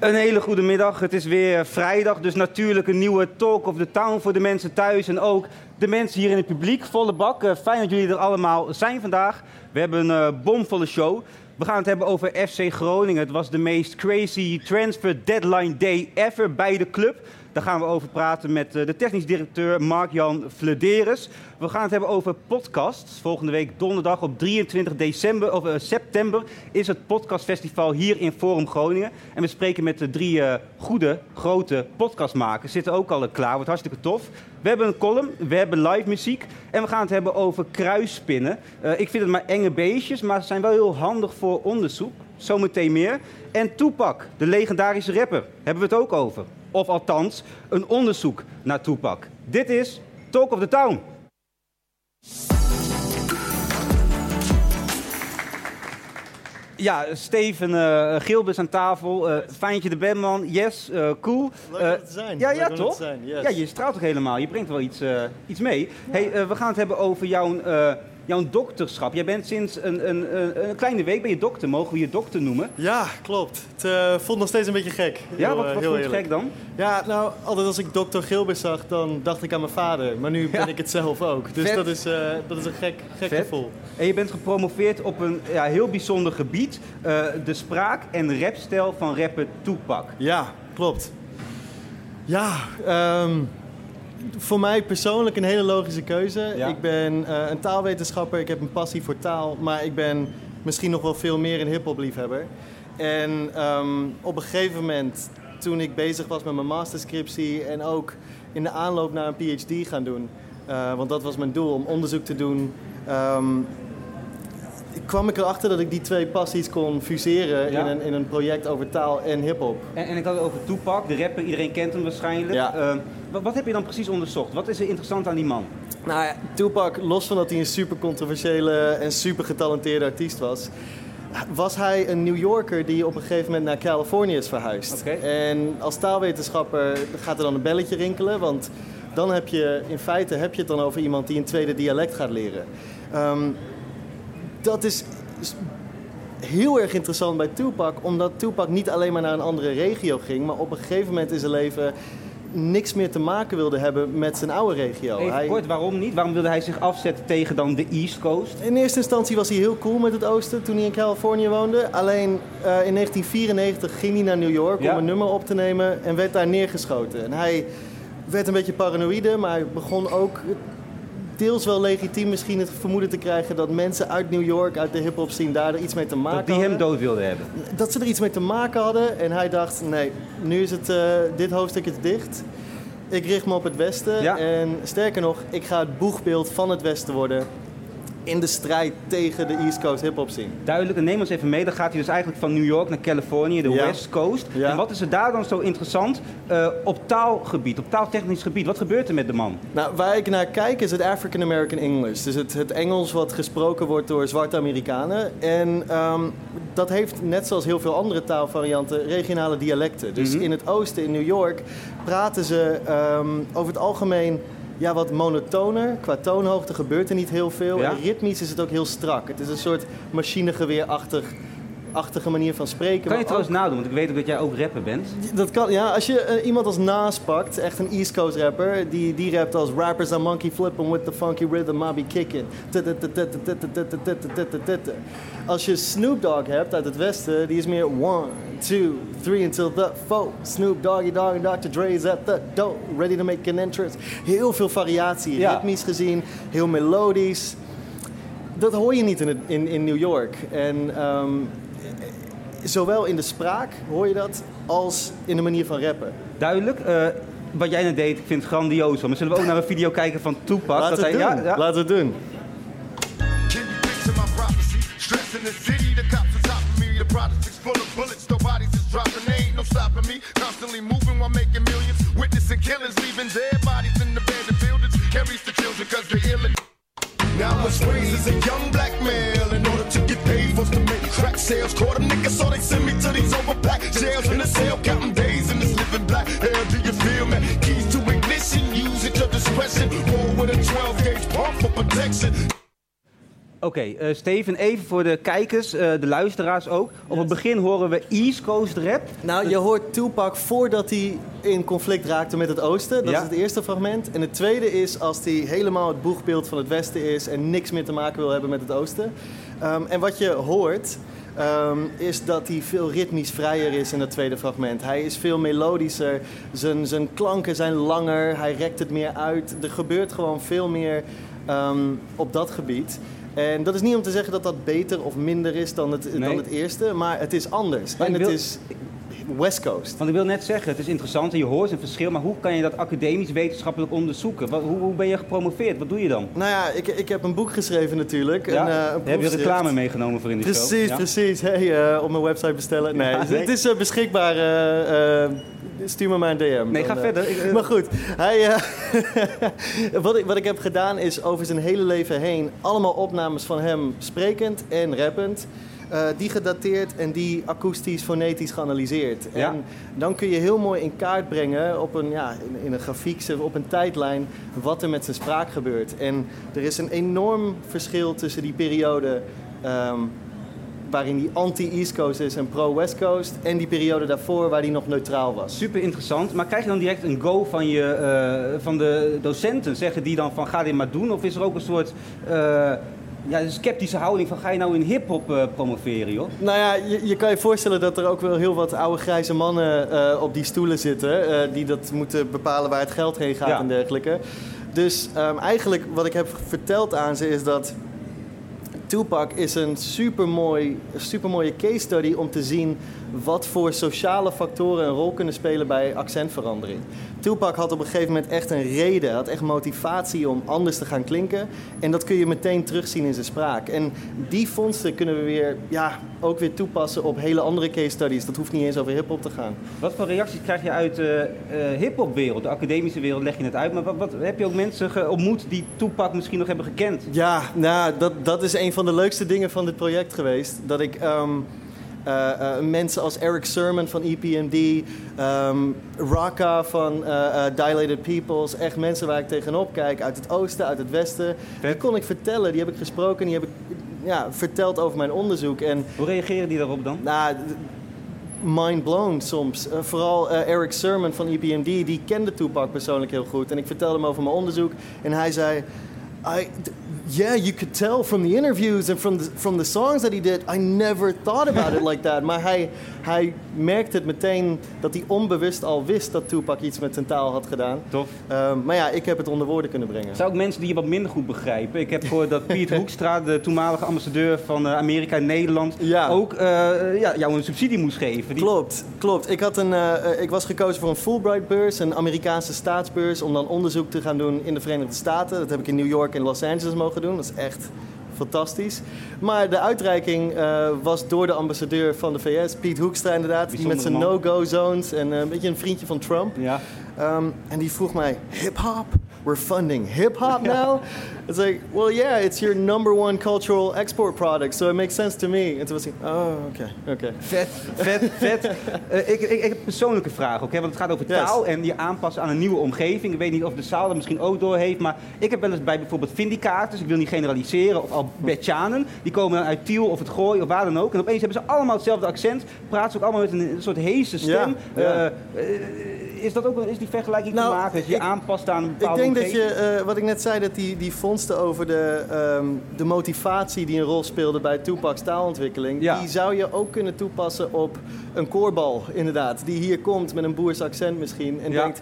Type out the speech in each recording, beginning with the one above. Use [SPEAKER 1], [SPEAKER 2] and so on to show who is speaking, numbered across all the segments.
[SPEAKER 1] Een hele goede middag. Het is weer vrijdag, dus natuurlijk een nieuwe Talk of the Town voor de mensen thuis en ook de mensen hier in het publiek. Volle bak. Eh, fijn dat jullie er allemaal zijn vandaag. We hebben een uh, bomvolle show. We gaan het hebben over FC Groningen. Het was de meest crazy transfer deadline day ever bij de club. Daar gaan we over praten met eh, de technisch directeur Mark-Jan Flederis. We gaan het hebben over podcasts. Volgende week donderdag op 23 december, of, uh, september is het podcastfestival hier in Forum Groningen. En we spreken met de drie uh, goede, grote podcastmakers. Zitten ook al klaar, wordt hartstikke tof. We hebben een column, we hebben live muziek en we gaan het hebben over kruisspinnen. Ik vind het maar enge beestjes, maar ze zijn wel heel handig voor onderzoek. Zometeen meer. En Tupac, de legendarische rapper, hebben we het ook over. Of althans, een onderzoek naar Tupac. Dit is Talk of the Town. Ja, Steven uh, Gilbers aan tafel. Uh, fijn dat je er bent, man. Yes, uh, cool.
[SPEAKER 2] Leuk uh, te zijn.
[SPEAKER 1] Ja, ja toch?
[SPEAKER 2] Zijn, yes.
[SPEAKER 1] Ja, je straalt toch helemaal. Je brengt wel iets, iets mee. Ja. Hey, we gaan het hebben over jouw, jouw dokterschap. Jij bent sinds een, een, een, kleine week ben je dokter. Mogen we je dokter noemen?
[SPEAKER 2] Ja, klopt. Het voelt nog steeds een beetje gek.
[SPEAKER 1] Ja, wat,
[SPEAKER 2] heel
[SPEAKER 1] voelt gek dan?
[SPEAKER 2] Ja, nou, altijd als ik dokter Gilbers zag, dan dacht ik aan mijn vader. Maar nu ben
[SPEAKER 1] Ja.
[SPEAKER 2] ik het zelf ook. Dus
[SPEAKER 1] Vet.
[SPEAKER 2] dat is, dat is een gek, gek
[SPEAKER 1] Vet.
[SPEAKER 2] gevoel.
[SPEAKER 1] En je bent gepromoveerd op een ja, heel bijzonder gebied. eh, de spraak en rapstijl van rapper Tupac.
[SPEAKER 2] Ja, klopt. Ja, ehm, voor mij persoonlijk een hele logische keuze.
[SPEAKER 1] Ja.
[SPEAKER 2] Ik ben eh, een taalwetenschapper, ik heb een passie voor taal, maar ik ben misschien nog wel veel meer een hip-hop liefhebber. En ehm, op een gegeven moment, toen ik bezig was met mijn masterscriptie en ook in de aanloop naar een PhD gaan doen, eh, want dat was mijn doel om onderzoek te doen. ehm, kwam ik erachter dat ik die twee passies kon fuseren
[SPEAKER 1] Ja.
[SPEAKER 2] in, een, in een project over taal en hip-hop.
[SPEAKER 1] En, en ik had het over Tupac, de rapper. Iedereen kent hem waarschijnlijk.
[SPEAKER 2] Ja.
[SPEAKER 1] Eh, wat, wat heb je dan precies onderzocht? Wat is er interessant aan die man?
[SPEAKER 2] Nou ja, Tupac, los van dat hij een super controversiële en super getalenteerde artiest was, was hij een New Yorker die op een gegeven moment naar Californië is verhuisd. En als taalwetenschapper gaat er dan een belletje rinkelen, want dan heb je in feite heb je het dan over iemand die een tweede dialect gaat leren. Ehm, dat is heel erg interessant bij Tupac, omdat Tupac niet alleen maar naar een andere regio ging, maar op een gegeven moment in zijn leven niks meer te maken wilde hebben met zijn oude regio.
[SPEAKER 1] Even
[SPEAKER 2] Hij-
[SPEAKER 1] kort, waarom niet? Waarom wilde hij zich afzetten tegen dan de East Coast?
[SPEAKER 2] in eerste instantie was hij heel cool met het oosten toen hij in Californië woonde. Alleen eh, in 1994 ging hij naar New York
[SPEAKER 1] Ja.
[SPEAKER 2] om een nummer op te nemen en werd daar neergeschoten. En hij werd een beetje paranoïde, maar hij begon ook deels wel legitiem misschien het vermoeden te krijgen dat mensen uit New York, uit de hip-hop scene, daar er iets mee te maken
[SPEAKER 1] Dat die hem
[SPEAKER 2] hadden.
[SPEAKER 1] dood wilde hebben.
[SPEAKER 2] Dat ze er iets mee te maken hadden en hij dacht: nee, nu is het, eh, dit hoofdstuk is dicht. Ik richt me op het Westen
[SPEAKER 1] Ja.
[SPEAKER 2] en sterker nog, ik ga het boegbeeld van het Westen worden in de strijd tegen de East Coast hip-hop scene.
[SPEAKER 1] Duidelijk, en neem ons even mee. Dan gaat hij dus eigenlijk van New York naar Californië, de
[SPEAKER 2] Ja.
[SPEAKER 1] West Coast.
[SPEAKER 2] Ja.
[SPEAKER 1] En wat is er daar dan zo interessant eh, op taalgebied, op taaltechnisch gebied? Wat gebeurt er met de man?
[SPEAKER 2] Nou, waar ik naar kijk is het African American English. Dus het, het Engels wat gesproken wordt door zwarte Amerikanen. En ehm, dat heeft, net zoals heel veel andere taalvarianten, regionale dialecten. Dus
[SPEAKER 1] Mhm.
[SPEAKER 2] in het oosten, in New York, praten ze ehm, over het algemeen ja, wat monotoner. Qua toonhoogte gebeurt er niet heel veel.
[SPEAKER 1] Ja.
[SPEAKER 2] En ritmisch is het ook heel strak. Het is een soort machinegeweerachtig achtige manier van spreken.
[SPEAKER 1] Kan je trouwens nadoen, want ik weet ook dat jij ook rapper bent.
[SPEAKER 2] Dat kan, ja. Als je eh, iemand als Nas pakt, echt een East Coast rapper, die, die rapt als rappers are monkey flipping with the funky rhythm I be kicking. Als je Snoop Dogg hebt uit het westen, die is meer one, two, three until the four. Snoop Doggy Dogg en Dr. Dre is at the door, ready to make an entrance. Heel veel variatie,
[SPEAKER 1] Ja.
[SPEAKER 2] ritmisch gezien, heel melodisch. Dat hoor je niet in, in, in New York. En ehm, zowel in de spraak hoor je dat, als in de manier van rappen.
[SPEAKER 1] Duidelijk. Eh, wat jij net deed, ik vind het grandioos. Maar zullen we ook naar een video kijken van Tupac?
[SPEAKER 2] Laten we
[SPEAKER 1] dat
[SPEAKER 2] het
[SPEAKER 1] hij-
[SPEAKER 2] doen.
[SPEAKER 1] ja, ja.
[SPEAKER 2] Laten we het doen.
[SPEAKER 3] Can you picture my prophecy? Stress in the city, the cops on top of me. The projects is full of bullets, no bodies is dropping. They ain't no stopping me. Constantly moving while making millions. Witnessing killings, leaving dead bodies in abandoned buildings. Carries the children cause they're ill. Now I was raised as a young black male in order to get paid for to make crack sales. Caught them niggas, so they send me to these overpacked jails in the cell, counting days in this living black. Hell, do you feel me? Keys to ignition, use at your discretion. Roll with a 12 gauge pump for protection.
[SPEAKER 1] Oké, eh, Steven, even voor de kijkers, eh, de luisteraars ook. Op het begin horen we East Coast rap.
[SPEAKER 2] Nou, je hoort Tupac voordat hij in conflict raakte met het oosten. Dat
[SPEAKER 1] Ja.
[SPEAKER 2] is het eerste fragment. En het tweede is als hij helemaal het boegbeeld van het westen is... en niks meer te maken wil hebben met het oosten. Ehm, en wat je hoort... ehm, is dat hij veel ritmisch vrijer is in dat tweede fragment. Hij is veel melodischer, zijn, zijn klanken zijn langer, hij rekt het meer uit. Er gebeurt gewoon veel meer ehm, op dat gebied. En dat is niet om te zeggen dat dat beter of minder is dan het,
[SPEAKER 1] Nee.
[SPEAKER 2] dan het eerste, maar het is anders.
[SPEAKER 1] Maar
[SPEAKER 2] en het
[SPEAKER 1] wil-
[SPEAKER 2] is West Coast.
[SPEAKER 1] Want ik wil net zeggen, het is interessant en je hoort een verschil. Maar hoe kan je dat academisch wetenschappelijk onderzoeken? Wat, hoe, hoe ben je gepromoveerd? Wat doe je dan?
[SPEAKER 2] Nou ja, ik, ik heb een boek geschreven natuurlijk.
[SPEAKER 1] Ja?
[SPEAKER 2] Een, eh, een
[SPEAKER 1] Heb je reclame meegenomen voor in show?
[SPEAKER 2] Precies,
[SPEAKER 1] Ja?
[SPEAKER 2] precies. Hey, eh, op mijn website bestellen. Nee,
[SPEAKER 1] Ja, nee.
[SPEAKER 2] het is eh, beschikbaar. Stuur me maar een DM.
[SPEAKER 1] Nee, ga
[SPEAKER 2] Dan, eh,
[SPEAKER 1] verder. Ik, eh,
[SPEAKER 2] Maar goed, hij, eh, wat, ik, wat ik heb gedaan is over zijn hele leven heen allemaal opnames van hem sprekend en rappend. die gedateerd en die akoestisch, fonetisch geanalyseerd.
[SPEAKER 1] Ja.
[SPEAKER 2] En dan kun je heel mooi in kaart brengen op een, ja, in, in een grafiek, op een tijdlijn, wat er met zijn spraak gebeurt. En er is een enorm verschil tussen die periode ehm, waarin die anti-East Coast is en pro-West Coast, en die periode daarvoor waar hij nog neutraal was.
[SPEAKER 1] Super interessant. Maar krijg je dan direct een go van, je, eh, van de docenten? Zeggen die dan van ga dit maar doen? Of is er ook een soort eh, ja, sceptische houding van ga je nou in hip-hop eh, promoveren, joh?
[SPEAKER 2] Nou ja, je, je kan je voorstellen dat er ook wel heel wat oude grijze mannen eh, op die stoelen zitten. eh, die dat moeten bepalen waar het geld heen gaat
[SPEAKER 1] Ja.
[SPEAKER 2] en dergelijke. Dus ehm, eigenlijk wat ik heb verteld aan ze is dat Tupac is een supermooi, supermooie case study om te zien wat voor sociale factoren een rol kunnen spelen bij accentverandering. Tupac had op een gegeven moment echt een reden, had echt motivatie om anders te gaan klinken. En dat kun je meteen terugzien in zijn spraak. En die vondsten kunnen we weer, ja, ook weer toepassen op hele andere case studies. Dat hoeft niet eens over hip-hop te gaan.
[SPEAKER 1] Wat voor reacties krijg je uit de eh hip-hop wereld? De academische wereld leg je het uit. Maar wat, wat, heb je ook mensen ontmoet die Tupac misschien nog hebben gekend?
[SPEAKER 2] Ja, nou, dat, dat is een van de leukste dingen van dit project geweest. Dat ik ehm, eh, eh, mensen als Eric Sermon van EPMD, ehm Raka van eh, Dilated Peoples, echt mensen waar ik tegenop kijk uit het oosten, uit het westen. Die kon ik vertellen, die heb ik gesproken, die heb ik ja, verteld over mijn onderzoek. En
[SPEAKER 1] Hoe reageren die daarop dan?
[SPEAKER 2] nou, mind blown soms. Vooral Eric Sermon van EPMD, die kende Tupac persoonlijk heel goed. En ik vertelde hem over mijn onderzoek en hij zei... I, yeah, you could tell from the interviews and from the, from the songs that he did. I never thought about it like that. Maar hij, hij merkte het meteen dat hij onbewust al wist dat Tupac iets met zijn taal had gedaan.
[SPEAKER 1] Tof.
[SPEAKER 2] Ehm, maar ja, ik heb het onder woorden kunnen brengen.
[SPEAKER 1] Zou ook mensen die je wat minder goed begrijpen. Ik heb gehoord dat Piet Hoekstra, de toenmalige ambassadeur van eh, Amerika in Nederland,
[SPEAKER 2] Ja.
[SPEAKER 1] ook eh, ja, jou een subsidie moest geven. Die-
[SPEAKER 2] Klopt, klopt. Ik, had een, eh, eh, ik was gekozen voor een Fulbright-beurs, een Amerikaanse staatsbeurs, om dan onderzoek te gaan doen in de Verenigde Staten. Dat heb ik in New York en Los Angeles mogen doen. Dat is echt fantastisch. Maar de uitreiking eh, was door de ambassadeur van de VS, Piet Hoekstra inderdaad, die met zijn no-go zones en eh, een beetje een vriendje van Trump.
[SPEAKER 1] Ja.
[SPEAKER 2] Ehm, en die vroeg mij, hip-hop? We're funding hip hop now. it's like, well, yeah, it's your number one cultural export product, so it makes sense to me. En toen was hij, oh, oké, oké.
[SPEAKER 1] Vet, vet, vet. Eh, ik, ik, ik heb een persoonlijke vraag ook, want het gaat over
[SPEAKER 2] Yes.
[SPEAKER 1] taal en je aanpassen aan een nieuwe omgeving. Ik weet niet of de zaal er misschien ook door heeft, maar ik heb wel eens bij bijvoorbeeld Vindicators, ik wil niet generaliseren, of Albertianen, die komen dan uit Tiel of het Gooi of waar dan ook. En opeens hebben ze allemaal hetzelfde accent, praten ze ook allemaal met een, een soort heese stem.
[SPEAKER 2] Ja, ja.
[SPEAKER 1] Eh, eh, is, dat ook, een- is die vergelijking
[SPEAKER 2] Nou,
[SPEAKER 1] te maken, dat je je
[SPEAKER 2] ik-
[SPEAKER 1] aanpast aan een
[SPEAKER 2] Ik
[SPEAKER 1] bepaalde
[SPEAKER 2] denk dat je, eh, wat ik net zei, dat die, die vondsten over de, ehm, de motivatie die een rol speelde bij Tupac's taalontwikkeling,
[SPEAKER 1] Ja.
[SPEAKER 2] die zou je ook kunnen toepassen op een koorbal, inderdaad. Die hier komt met een boers accent misschien en
[SPEAKER 1] Ja.
[SPEAKER 2] denkt,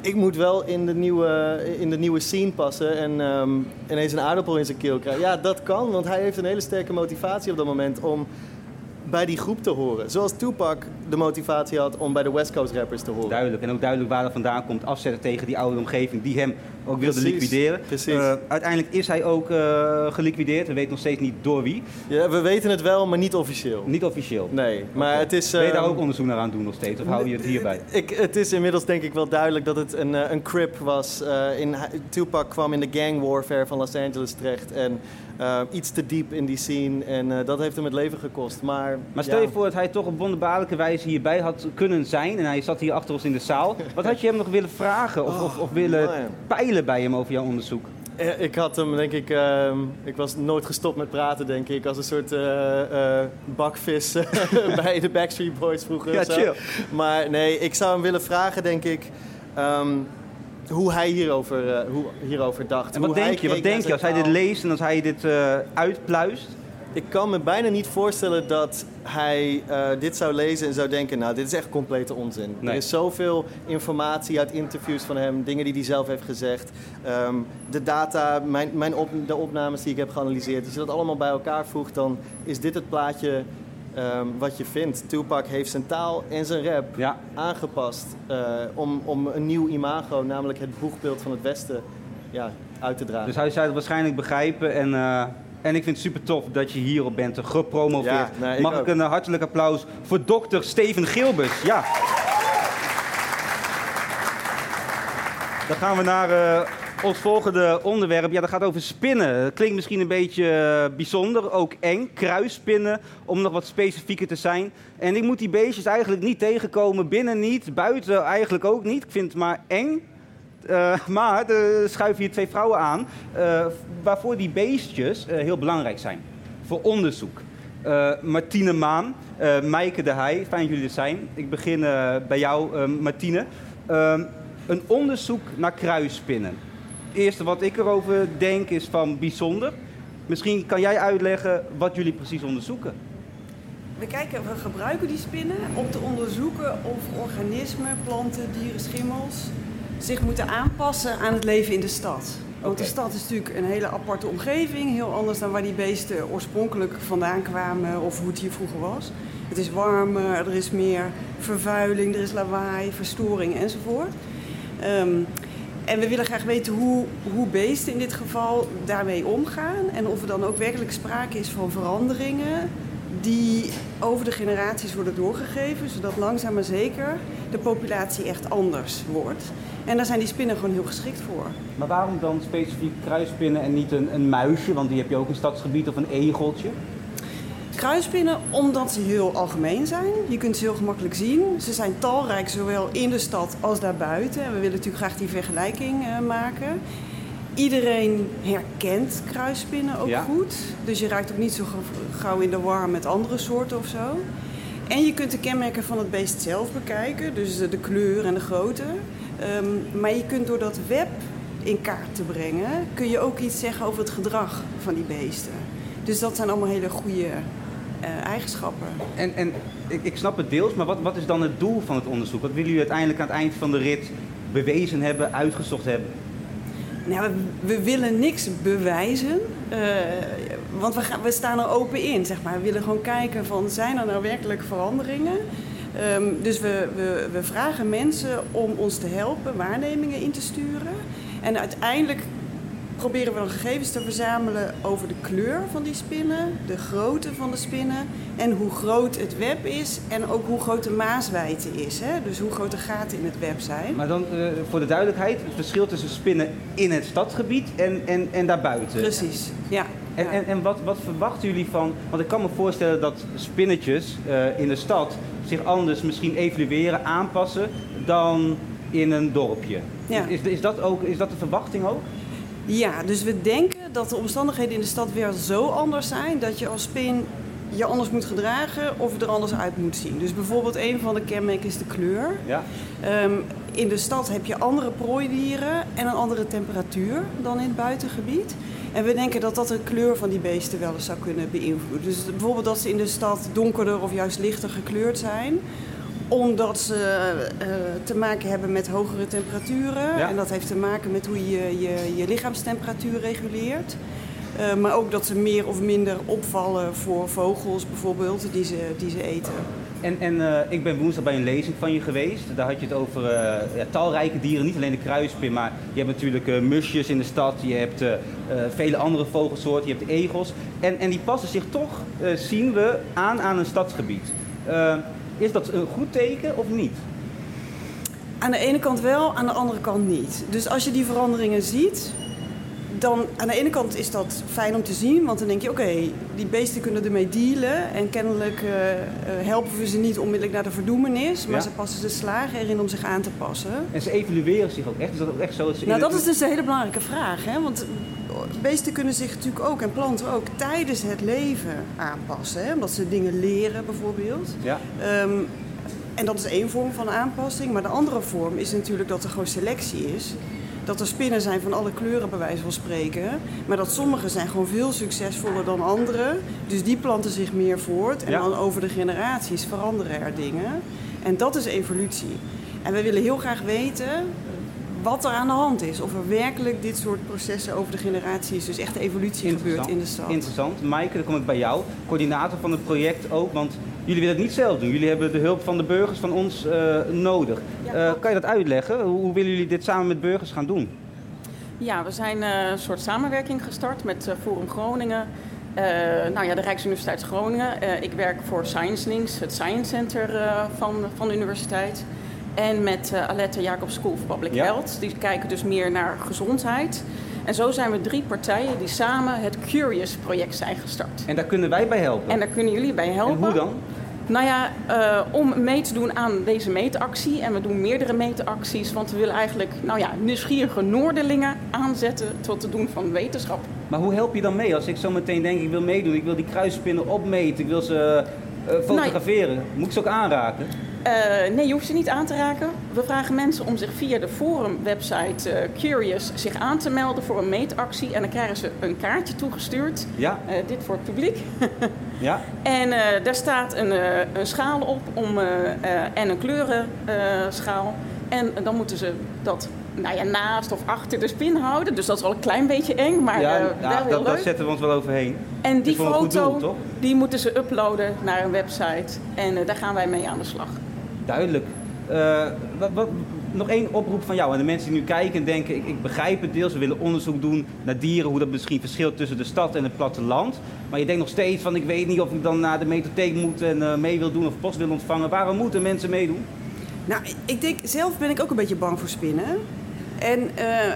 [SPEAKER 2] ik moet wel in de nieuwe, in de nieuwe scene passen en ehm, ineens een aardappel in zijn keel krijgen. Ja, dat kan, want hij heeft een hele sterke motivatie op dat moment om bij die groep te horen. Zoals Tupac de motivatie had om bij de West Coast rappers te horen.
[SPEAKER 1] Duidelijk. En ook duidelijk waar dat vandaan komt. Afzetten tegen die oude omgeving die hem ook wilde
[SPEAKER 2] Precies,
[SPEAKER 1] liquideren.
[SPEAKER 2] precies.
[SPEAKER 1] Eh, uiteindelijk is hij ook eh, geliquideerd. We weten nog steeds niet door wie.
[SPEAKER 2] Ja, we weten het wel, maar niet officieel.
[SPEAKER 1] Niet officieel.
[SPEAKER 2] Nee, maar het is...
[SPEAKER 1] Ben je daar
[SPEAKER 2] ehm,
[SPEAKER 1] ook onderzoek naar aan doen nog steeds? Of hou je het hierbij?
[SPEAKER 2] Ik, het is inmiddels denk ik wel duidelijk dat het een, eh, een crip was. In, Tupac kwam in de gang warfare van Los Angeles terecht. En iets te diep in die scene. En dat heeft hem het leven gekost. Maar,
[SPEAKER 1] Maar stel
[SPEAKER 2] ja.
[SPEAKER 1] je voor dat hij toch op wonderbaarlijke wijze hierbij had kunnen zijn. En hij zat hier achter ons in de zaal. Wat had je hem nog willen vragen of, of, of willen
[SPEAKER 2] man.
[SPEAKER 1] Bij hem over jouw onderzoek?
[SPEAKER 2] Eh, Ik had hem, denk ik, ehm, ik was nooit gestopt met praten, denk ik. Als een soort eh, eh, bakvis bij de Backstreet Boys vroeger.
[SPEAKER 1] Ja, chill.
[SPEAKER 2] Maar nee, ik zou hem willen vragen, denk ik, ehm, hoe hij hierover, hoe, hierover dacht.
[SPEAKER 1] En wat
[SPEAKER 2] Hoe
[SPEAKER 1] denk je? Wat denk je als hij dit leest en als hij dit uitpluist?
[SPEAKER 2] Ik kan me bijna niet voorstellen dat hij eh, dit zou lezen en zou denken... nou, dit is echt complete onzin.
[SPEAKER 1] Nee.
[SPEAKER 2] Er is zoveel informatie uit interviews van hem, dingen die hij zelf heeft gezegd. Ehm, de data, mijn, mijn op, de opnames die ik heb geanalyseerd. Als je dat allemaal bij elkaar voegt, dan is dit het plaatje ehm, wat je vindt. Tupac heeft zijn taal en zijn rap
[SPEAKER 1] Ja.
[SPEAKER 2] aangepast eh, om, om een nieuw imago, namelijk het boegbeeld van het Westen, ja, uit te dragen.
[SPEAKER 1] Dus hij zou het waarschijnlijk begrijpen. En, eh, en ik vind het super tof dat je hierop bent gepromoveerd.
[SPEAKER 2] Ja, nee, ik
[SPEAKER 1] Mag ik een eh, hartelijk applaus voor dokter Steven Gilbers? Ja. Dan gaan we naar eh, ons volgende onderwerp. Ja, dat gaat over spinnen. Dat klinkt misschien een beetje eh, bijzonder, ook eng. Kruisspinnen, om nog wat specifieker te zijn. En ik moet die beestjes eigenlijk niet tegenkomen. Binnen niet, buiten eigenlijk ook niet. Ik vind het maar eng. Eh, maar er schuiven hier twee vrouwen aan, eh, waarvoor die beestjes eh, heel belangrijk zijn. Voor onderzoek. Martine Maan, Maaike de Heij, fijn dat jullie er zijn. Ik begin bij jou, Martine. Ehm, een onderzoek naar kruisspinnen. Het eerste wat ik erover denk is van bijzonder. Misschien kan jij uitleggen wat jullie precies onderzoeken.
[SPEAKER 4] We, kijken, we gebruiken die spinnen om te onderzoeken of organismen, planten, dieren, schimmels zich moeten aanpassen aan het leven in de stad. Want de stad is natuurlijk een hele aparte omgeving, heel anders dan waar die beesten oorspronkelijk vandaan kwamen of hoe het hier vroeger was. Het is warmer, er is meer vervuiling, er is lawaai, verstoring enzovoort. Ehm, en we willen graag weten hoe, hoe beesten in dit geval daarmee omgaan. En of er dan ook werkelijk sprake is van veranderingen die over de generaties worden doorgegeven. Zodat langzaam maar zeker de populatie echt anders wordt. En daar zijn die spinnen gewoon heel geschikt voor.
[SPEAKER 1] Maar waarom dan specifiek kruisspinnen en niet een, een muisje? Want die heb je ook in stadsgebied of een egeltje.
[SPEAKER 4] Kruispinnen omdat ze heel algemeen zijn. Je kunt ze heel gemakkelijk zien. Ze zijn talrijk zowel in de stad als daarbuiten. En we willen natuurlijk graag die vergelijking eh, maken. Iedereen herkent kruispinnen ook
[SPEAKER 1] Ja.
[SPEAKER 4] goed. Dus je raakt ook niet zo ga- gauw in de war met andere soorten of zo. En je kunt de kenmerken van het beest zelf bekijken. Dus de, de kleur en de grootte. Ehm, maar je kunt door dat web in kaart te brengen... kun je ook iets zeggen over het gedrag van die beesten. Dus dat zijn allemaal hele goede eh, eigenschappen.
[SPEAKER 1] En, en ik, ik snap het deels, maar wat, wat is dan het doel van het onderzoek? Wat willen jullie uiteindelijk aan het eind van de rit bewezen hebben, uitgezocht hebben?
[SPEAKER 4] Nou, we, we willen niks bewijzen, eh, want we, gaan, we staan er open in, zeg maar. We willen gewoon kijken van, zijn er nou werkelijk veranderingen? Ehm, dus we, we, we vragen mensen om ons te helpen waarnemingen in te sturen. En uiteindelijk proberen we dan gegevens te verzamelen over de kleur van die spinnen, de grootte van de spinnen en hoe groot het web is en ook hoe groot de maaswijte is. Hè? Dus hoe groot de gaten in het web zijn.
[SPEAKER 1] Maar dan eh, voor de duidelijkheid, het verschil tussen spinnen in het stadsgebied en, en, en daarbuiten.
[SPEAKER 4] Precies, ja.
[SPEAKER 1] En, en, en wat, wat verwachten jullie van... Want ik kan me voorstellen dat spinnetjes eh, in de stad zich anders misschien evalueren, aanpassen dan in een dorpje.
[SPEAKER 4] Ja.
[SPEAKER 1] Is, is, dat ook, is dat de verwachting ook?
[SPEAKER 4] Ja, dus we denken dat de omstandigheden in de stad weer zo anders zijn dat je als spin je anders moet gedragen of er anders uit moet zien. Dus bijvoorbeeld een van de kenmerken is de kleur.
[SPEAKER 1] Ja.
[SPEAKER 4] Ehm, in de stad heb je andere prooidieren en een andere temperatuur dan in het buitengebied. En we denken dat dat de kleur van die beesten wel eens zou kunnen beïnvloeden. Dus bijvoorbeeld dat ze in de stad donkerder of juist lichter gekleurd zijn omdat ze eh, te maken hebben met hogere temperaturen.
[SPEAKER 1] Ja.
[SPEAKER 4] En dat heeft te maken met hoe je je, je lichaamstemperatuur reguleert. Eh, maar ook dat ze meer of minder opvallen voor vogels bijvoorbeeld, die ze, die ze eten.
[SPEAKER 1] En, en eh, ik ben woensdag bij een lezing van je geweest. Daar had je het over eh, ja, talrijke dieren, niet alleen de kruispin, maar je hebt natuurlijk eh, musjes in de stad, je hebt vele andere vogelsoorten, je hebt egels. En, en die passen zich toch, zien we, aan aan een stadsgebied. Is dat een goed teken of niet?
[SPEAKER 4] Aan de ene kant wel, aan de andere kant niet. Dus als je die veranderingen ziet, dan aan de ene kant is dat fijn om te zien, want dan denk je: oké, die beesten kunnen ermee dealen en kennelijk eh, eh, helpen we ze niet onmiddellijk naar de verdoemenis, maar
[SPEAKER 1] Ja.
[SPEAKER 4] ze passen ze slagen erin om zich aan te passen.
[SPEAKER 1] En ze evalueren zich ook echt. Is dat ook echt zo? ze in
[SPEAKER 4] Nou, dat is dus een hele belangrijke vraag. Hè? Want beesten kunnen zich natuurlijk ook, en planten ook, tijdens het leven aanpassen. Hè? Omdat ze dingen leren bijvoorbeeld.
[SPEAKER 1] Ja.
[SPEAKER 4] Ehm, en dat is één vorm van aanpassing. Maar de andere vorm is natuurlijk dat er gewoon selectie is. Dat er spinnen zijn van alle kleuren, bij wijze van spreken. Maar dat sommige zijn gewoon veel succesvoller dan andere. Dus die planten zich meer voort. En
[SPEAKER 1] Ja.
[SPEAKER 4] dan over de generaties veranderen er dingen. En dat is evolutie. En we willen heel graag weten wat er aan de hand is. Of er werkelijk dit soort processen over de generaties, dus echt evolutie gebeurt in de stad.
[SPEAKER 1] Interessant. Maaike, dan kom ik bij jou. Coördinator van het project ook, want jullie willen het niet zelf doen. Jullie hebben de hulp van de burgers van ons eh, nodig. Eh, kan je dat uitleggen? Hoe, hoe willen jullie dit samen met burgers gaan doen?
[SPEAKER 5] Ja, we zijn eh, een soort samenwerking gestart met Forum Groningen. Eh, nou ja, de Rijksuniversiteit Groningen. Eh, ik werk voor Science Links, het Science Center eh, van, van de universiteit. En met eh, Alette Jacob School of Public
[SPEAKER 1] Ja.
[SPEAKER 5] Health. Die kijken dus meer naar gezondheid. En zo zijn we drie partijen die samen het Curious project zijn gestart.
[SPEAKER 1] En daar kunnen wij bij helpen.
[SPEAKER 5] En daar kunnen jullie bij helpen.
[SPEAKER 1] En hoe dan?
[SPEAKER 5] Nou ja, eh, om mee te doen aan deze meetactie. En we doen meerdere meetacties, want we willen eigenlijk nou ja, nieuwsgierige Noorderlingen aanzetten tot het doen van wetenschap.
[SPEAKER 1] Maar hoe help je dan mee? Als ik zo meteen denk, ik wil meedoen, ik wil die kruisspinnen opmeten, ik wil ze eh, fotograferen. Moet ik ze ook aanraken?
[SPEAKER 5] Eh, nee, je hoeft ze niet aan te raken. We vragen mensen om zich via de forum-website eh, Curious zich aan te melden voor een meetactie. En dan krijgen ze een kaartje toegestuurd.
[SPEAKER 1] Ja,
[SPEAKER 5] Eh, dit voor het publiek.
[SPEAKER 1] ja.
[SPEAKER 5] En daar staat een, een schaal op om, en een kleurenschaal. en dan moeten ze dat nou ja, naast of achter de spin houden. Dus dat is wel een klein beetje eng, maar
[SPEAKER 1] ja, ja,
[SPEAKER 5] wel heel
[SPEAKER 1] dat, dat
[SPEAKER 5] leuk.
[SPEAKER 1] zetten we ons wel overheen.
[SPEAKER 5] En die foto,
[SPEAKER 1] doel,
[SPEAKER 5] die moeten ze uploaden naar een website. En daar gaan wij mee aan de slag.
[SPEAKER 1] Duidelijk. Eh, wat, wat, nog één oproep van jou aan de mensen die nu kijken en denken, ik, begrijp het deels, we willen onderzoek doen naar dieren, hoe dat misschien verschilt tussen de stad en het platteland. Maar je denkt nog steeds van, ik weet niet of ik dan naar de metotheek moet en eh, mee wil doen of post wil ontvangen. Waarom moeten mensen meedoen?
[SPEAKER 4] Nou, ik denk, zelf ben ik ook een beetje bang voor spinnen. En, eh,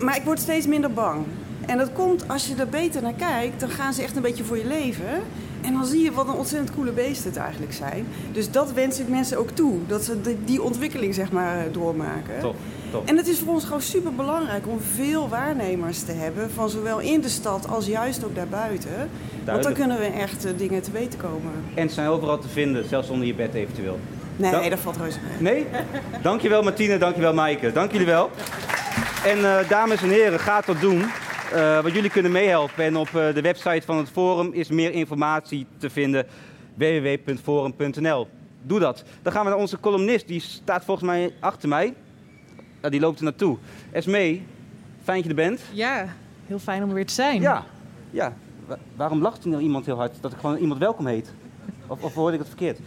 [SPEAKER 4] maar ik word steeds minder bang. En dat komt als je er beter naar kijkt, dan gaan ze echt een beetje voor je leven. En dan zie je wat een ontzettend coole beesten het eigenlijk zijn. Dus dat wens ik mensen ook toe. Dat ze die, ontwikkeling zeg maar eh, doormaken.
[SPEAKER 1] Top, top.
[SPEAKER 4] En het is voor ons gewoon super belangrijk om veel waarnemers te hebben. Van zowel in de stad als juist ook daarbuiten. Want dan kunnen we echt eh, dingen te weten komen.
[SPEAKER 1] En ze zijn overal te vinden, zelfs onder je bed eventueel.
[SPEAKER 4] Nee,
[SPEAKER 1] Dat-
[SPEAKER 4] dat valt reuze mee.
[SPEAKER 1] Nee? Dankjewel Martine, dankjewel Maaike. Dank jullie wel. En eh, dames en heren, gaat dat doen. Eh, wat jullie kunnen meehelpen. En op eh, de website van het forum is meer informatie te vinden. www.forum.nl Doe dat. Dan gaan we naar onze columnist. Die staat volgens mij achter mij. Ja, die loopt er naartoe. Esmee, fijn dat je er bent.
[SPEAKER 6] Ja, heel fijn om er weer te zijn.
[SPEAKER 1] Ja. ja. Wa- waarom lacht er nou iemand heel hard? Dat ik gewoon iemand welkom heet? Of, of hoorde ik het verkeerd?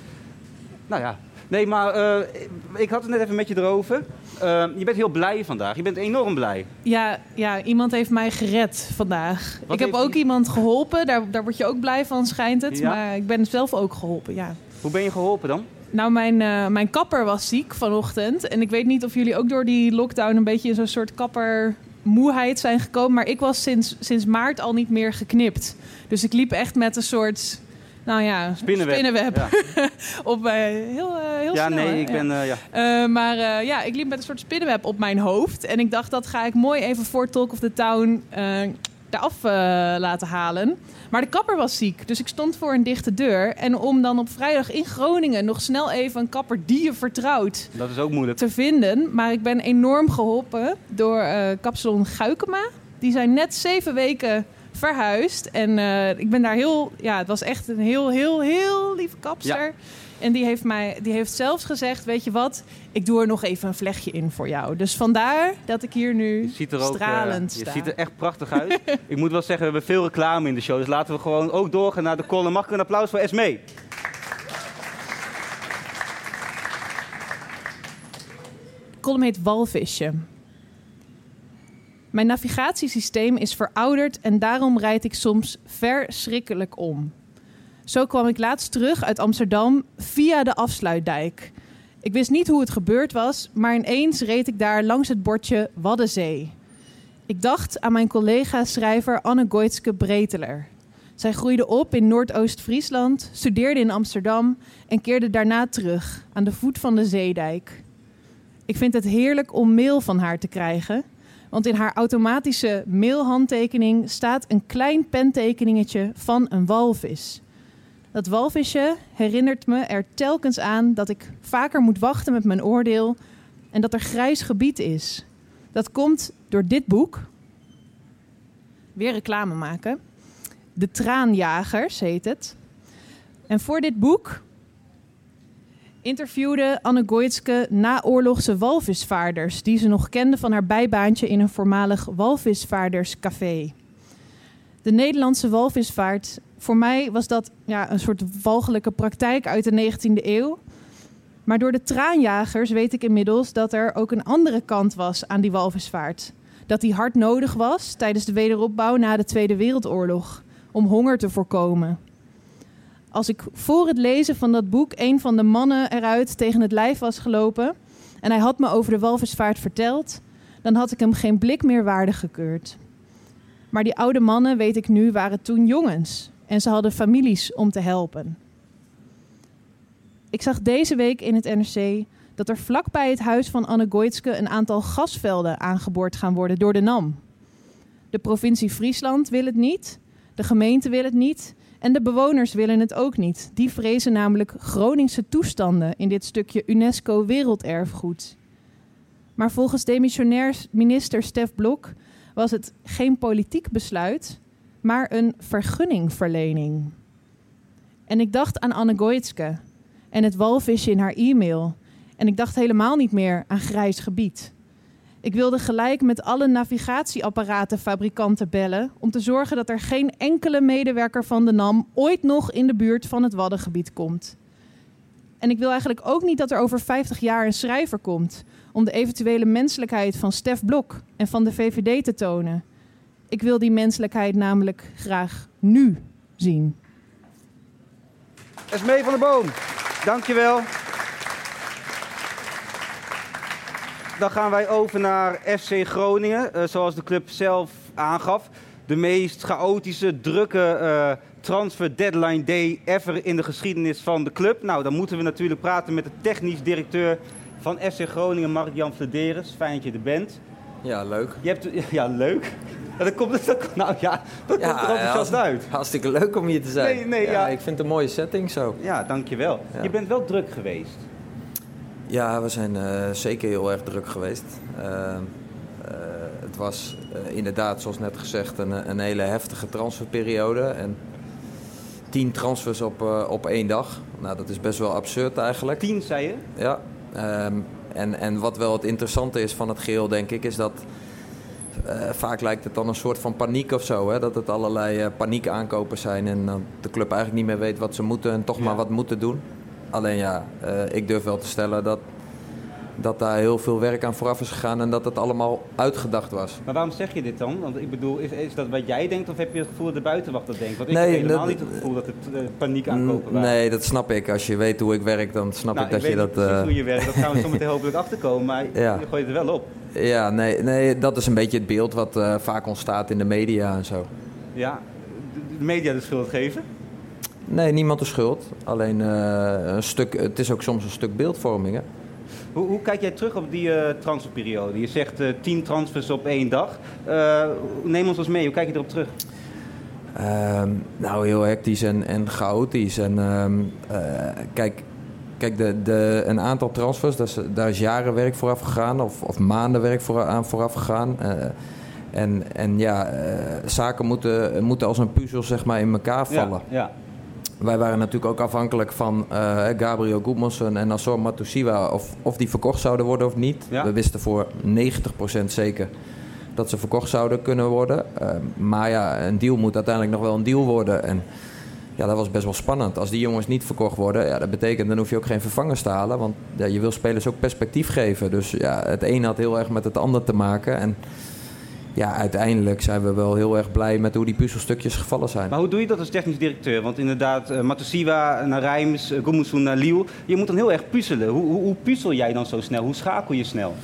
[SPEAKER 1] Nou ja. Nee, maar eh, ik had het net even met je erover. Eh, je bent heel blij vandaag. Je bent enorm blij.
[SPEAKER 6] Ja, ja, iemand heeft mij gered vandaag.
[SPEAKER 1] Wat
[SPEAKER 6] ik heb ook
[SPEAKER 1] die-
[SPEAKER 6] iemand geholpen. Daar, daar word je ook blij van, schijnt het.
[SPEAKER 1] Ja.
[SPEAKER 6] Maar ik ben zelf ook geholpen, ja.
[SPEAKER 1] Hoe ben je geholpen dan?
[SPEAKER 6] Nou, mijn, eh, mijn kapper was ziek vanochtend. En ik weet niet of jullie ook door die lockdown een beetje in zo'n soort kappermoeheid zijn gekomen. Maar ik was sinds, sinds maart al niet meer geknipt. Dus ik liep echt met een soort, nou ja,
[SPEAKER 1] Spinnenweb. Ja,
[SPEAKER 6] op eh, heel, eh, heel
[SPEAKER 1] ja
[SPEAKER 6] snel.
[SPEAKER 1] nee,
[SPEAKER 6] hè?
[SPEAKER 1] ik ben... ja.
[SPEAKER 6] Eh, maar ja, ik liep met een soort spinnenweb op mijn hoofd. En ik dacht, dat ga ik mooi even voor Talk of the Town eraf laten halen. Maar de kapper was ziek, dus ik stond voor een dichte deur. En om dan op vrijdag in Groningen nog snel even een kapper die je vertrouwt
[SPEAKER 1] Dat is ook moeilijk.
[SPEAKER 6] te vinden. Maar ik ben enorm geholpen door Kapsalon Guikema. Die zijn net zeven weken verhuisd. En eh, ik ben daar heel... Ja, het was echt een heel, heel, heel lieve kapster. En die heeft, mij, die heeft zelfs gezegd, weet je wat... Ik doe er nog even een vlechtje in voor jou. Dus vandaar dat ik hier nu
[SPEAKER 1] Ziet er ook,
[SPEAKER 6] stralend
[SPEAKER 1] je
[SPEAKER 6] sta.
[SPEAKER 1] ziet er echt prachtig uit. ik moet wel zeggen, we hebben veel reclame in de show. Dus laten we gewoon ook doorgaan naar de column. Mag ik een applaus voor Esmee?
[SPEAKER 6] De column heet Walvisje. Mijn navigatiesysteem is verouderd en daarom rijd ik soms verschrikkelijk om. Zo kwam ik laatst terug uit Amsterdam via de afsluitdijk. Ik wist niet hoe het gebeurd was, maar ineens reed ik daar langs het bordje Waddenzee. Ik dacht aan mijn collega-schrijver Anne Goitske Breteler. Zij groeide op in Noordoost-Friesland, studeerde in Amsterdam en keerde daarna terug aan de voet van de zeedijk. Ik vind het heerlijk om mail van haar te krijgen. Want in haar automatische mailhandtekening staat een klein pentekeningetje van een walvis. Dat walvisje herinnert me er telkens aan dat ik vaker moet wachten met mijn oordeel en dat er grijs gebied is. Dat komt door dit boek. Weer reclame maken. De Traanjagers heet het. En voor dit boek interviewde Anne Goitske naoorlogse walvisvaarders... die ze nog kende van haar bijbaantje in een voormalig walvisvaarderscafé. De Nederlandse walvisvaart, voor mij was dat ja, een soort walgelijke praktijk uit de 19e eeuw. Maar door de traanjagers weet ik inmiddels dat er ook een andere kant was aan die walvisvaart. Dat die hard nodig was tijdens de wederopbouw na de Tweede Wereldoorlog... om honger te voorkomen als ik voor het lezen van dat boek een van de mannen eruit tegen het lijf was gelopen en hij had me over de walvisvaart verteld, dan had ik hem geen blik meer waardig gekeurd. Maar die oude mannen, weet ik nu, waren toen jongens en ze hadden families om te helpen. Ik zag deze week in het NRC dat er vlakbij het huis van Anne Goitske een aantal gasvelden aangeboord gaan worden door de NAM. De provincie Friesland wil het niet, de gemeente wil het niet en de bewoners willen het ook niet. Die vrezen namelijk Groningse toestanden in dit stukje UNESCO Werelderfgoed. Maar volgens demissionair minister Stef Blok was het geen politiek besluit, maar een vergunningverlening. En ik dacht aan Anne Goitske en het walvisje in haar e-mail. En ik dacht helemaal niet meer aan grijs gebied. Ik wilde gelijk met alle navigatieapparatenfabrikanten bellen om te zorgen dat er geen enkele medewerker van de NAM ooit nog in de buurt van het Waddengebied komt. En ik wil eigenlijk ook niet dat er over 50 jaar een schrijver komt om de eventuele menselijkheid van Stef Blok en van de VVD te tonen. Ik wil die menselijkheid namelijk graag nu zien.
[SPEAKER 1] Esmee van der Boom, dankjewel. Dan gaan wij over naar FC Groningen, eh, zoals de club zelf aangaf. De meest chaotische, drukke eh, transfer deadline day ever in de geschiedenis van de club. Nou, dan moeten we natuurlijk praten met de technisch directeur van FC Groningen, Mark-Jan Flederis. Fijn dat je er bent.
[SPEAKER 7] Ja, leuk.
[SPEAKER 1] Je hebt, ja, leuk. Ja, dat komt, dat, nou ja, dat komt er enthousiast uit.
[SPEAKER 7] Hartstikke leuk om hier te zijn.
[SPEAKER 1] Nee, nee, ja.
[SPEAKER 7] Ik vind het een mooie setting zo.
[SPEAKER 1] Ja, dankjewel. Je bent wel druk geweest.
[SPEAKER 7] Ja, we zijn eh, zeker heel erg druk geweest. Eh, eh, het was inderdaad, zoals net gezegd, een, een hele heftige transferperiode. En tien transfers op, op één dag. Nou, dat is best wel absurd eigenlijk.
[SPEAKER 1] Tien, zei je?
[SPEAKER 7] Ja. ehm, en, en wat wel het interessante is van het geheel, denk ik, is dat vaak lijkt het dan een soort van paniek of zo. Hè? Dat het allerlei eh paniekaankopen zijn en dan de club eigenlijk niet meer weet wat ze moeten en toch
[SPEAKER 1] Ja.
[SPEAKER 7] maar wat moeten doen. Alleen ja, eh, ik durf wel te stellen dat dat daar heel veel werk aan vooraf is gegaan en dat het allemaal uitgedacht was.
[SPEAKER 1] Maar waarom zeg je dit dan? Want ik bedoel, is, is dat wat jij denkt of heb je het gevoel dat de buitenwacht dat denkt? Want ik
[SPEAKER 7] Nee,
[SPEAKER 1] heb helemaal
[SPEAKER 7] dat-
[SPEAKER 1] niet het gevoel dat het eh, paniek aankopen waren.
[SPEAKER 7] Nee, dat snap ik. Als je weet hoe ik werk, dan snap
[SPEAKER 1] Nou,
[SPEAKER 7] ik dat
[SPEAKER 1] weet
[SPEAKER 7] je dat. eh,
[SPEAKER 1] hoe je werkt, dat gaan we zo meteen hopelijk achterkomen, maar
[SPEAKER 7] Ja.
[SPEAKER 1] je gooit het er wel op.
[SPEAKER 7] Ja, nee, nee, dat is een beetje het beeld wat vaak ontstaat in de media en zo.
[SPEAKER 1] Ja, de, de media de schuld geven.
[SPEAKER 7] Nee, niemand de schuld. Alleen eh, een stuk, het is ook soms een stuk beeldvorming. Hè?
[SPEAKER 1] Hoe, hoe kijk jij terug op die eh, transferperiode? Je zegt eh, tien transfers op één dag. Neem ons eens mee, hoe kijk je erop terug?
[SPEAKER 7] Ehm, nou, heel hectisch en, en chaotisch. En ehm, eh, kijk, kijk de, de, een aantal transfers, daar is, daar is jaren werk vooraf gegaan, of, of maanden werk voor, aan vooraf gegaan. En, en ja, zaken moeten, moeten als een puzzel zeg maar, in elkaar vallen.
[SPEAKER 1] Ja, ja.
[SPEAKER 7] Wij waren natuurlijk ook afhankelijk van eh, Gabriel Goedmanson en Nassor Matusiwa of, of die verkocht zouden worden of niet.
[SPEAKER 1] Ja.
[SPEAKER 7] We wisten voor 90% zeker dat ze verkocht zouden kunnen worden. Eh, maar ja, een deal moet uiteindelijk nog wel een deal worden. En ja, dat was best wel spannend. Als die jongens niet verkocht worden, ja, dat betekent dan hoef je ook geen vervangers te halen. Want ja, je wil spelers ook perspectief geven. Dus ja, het een had heel erg met het ander te maken. En ja, uiteindelijk zijn we wel heel erg blij met hoe die puzzelstukjes gevallen zijn.
[SPEAKER 1] Maar hoe doe je dat als technisch directeur? Want inderdaad, uh, Matusiwa naar Rijms, uh, Gumusun naar Liel. Je moet dan heel erg puzzelen. Hoe, hoe puzzel jij dan zo snel? Hoe schakel je snel?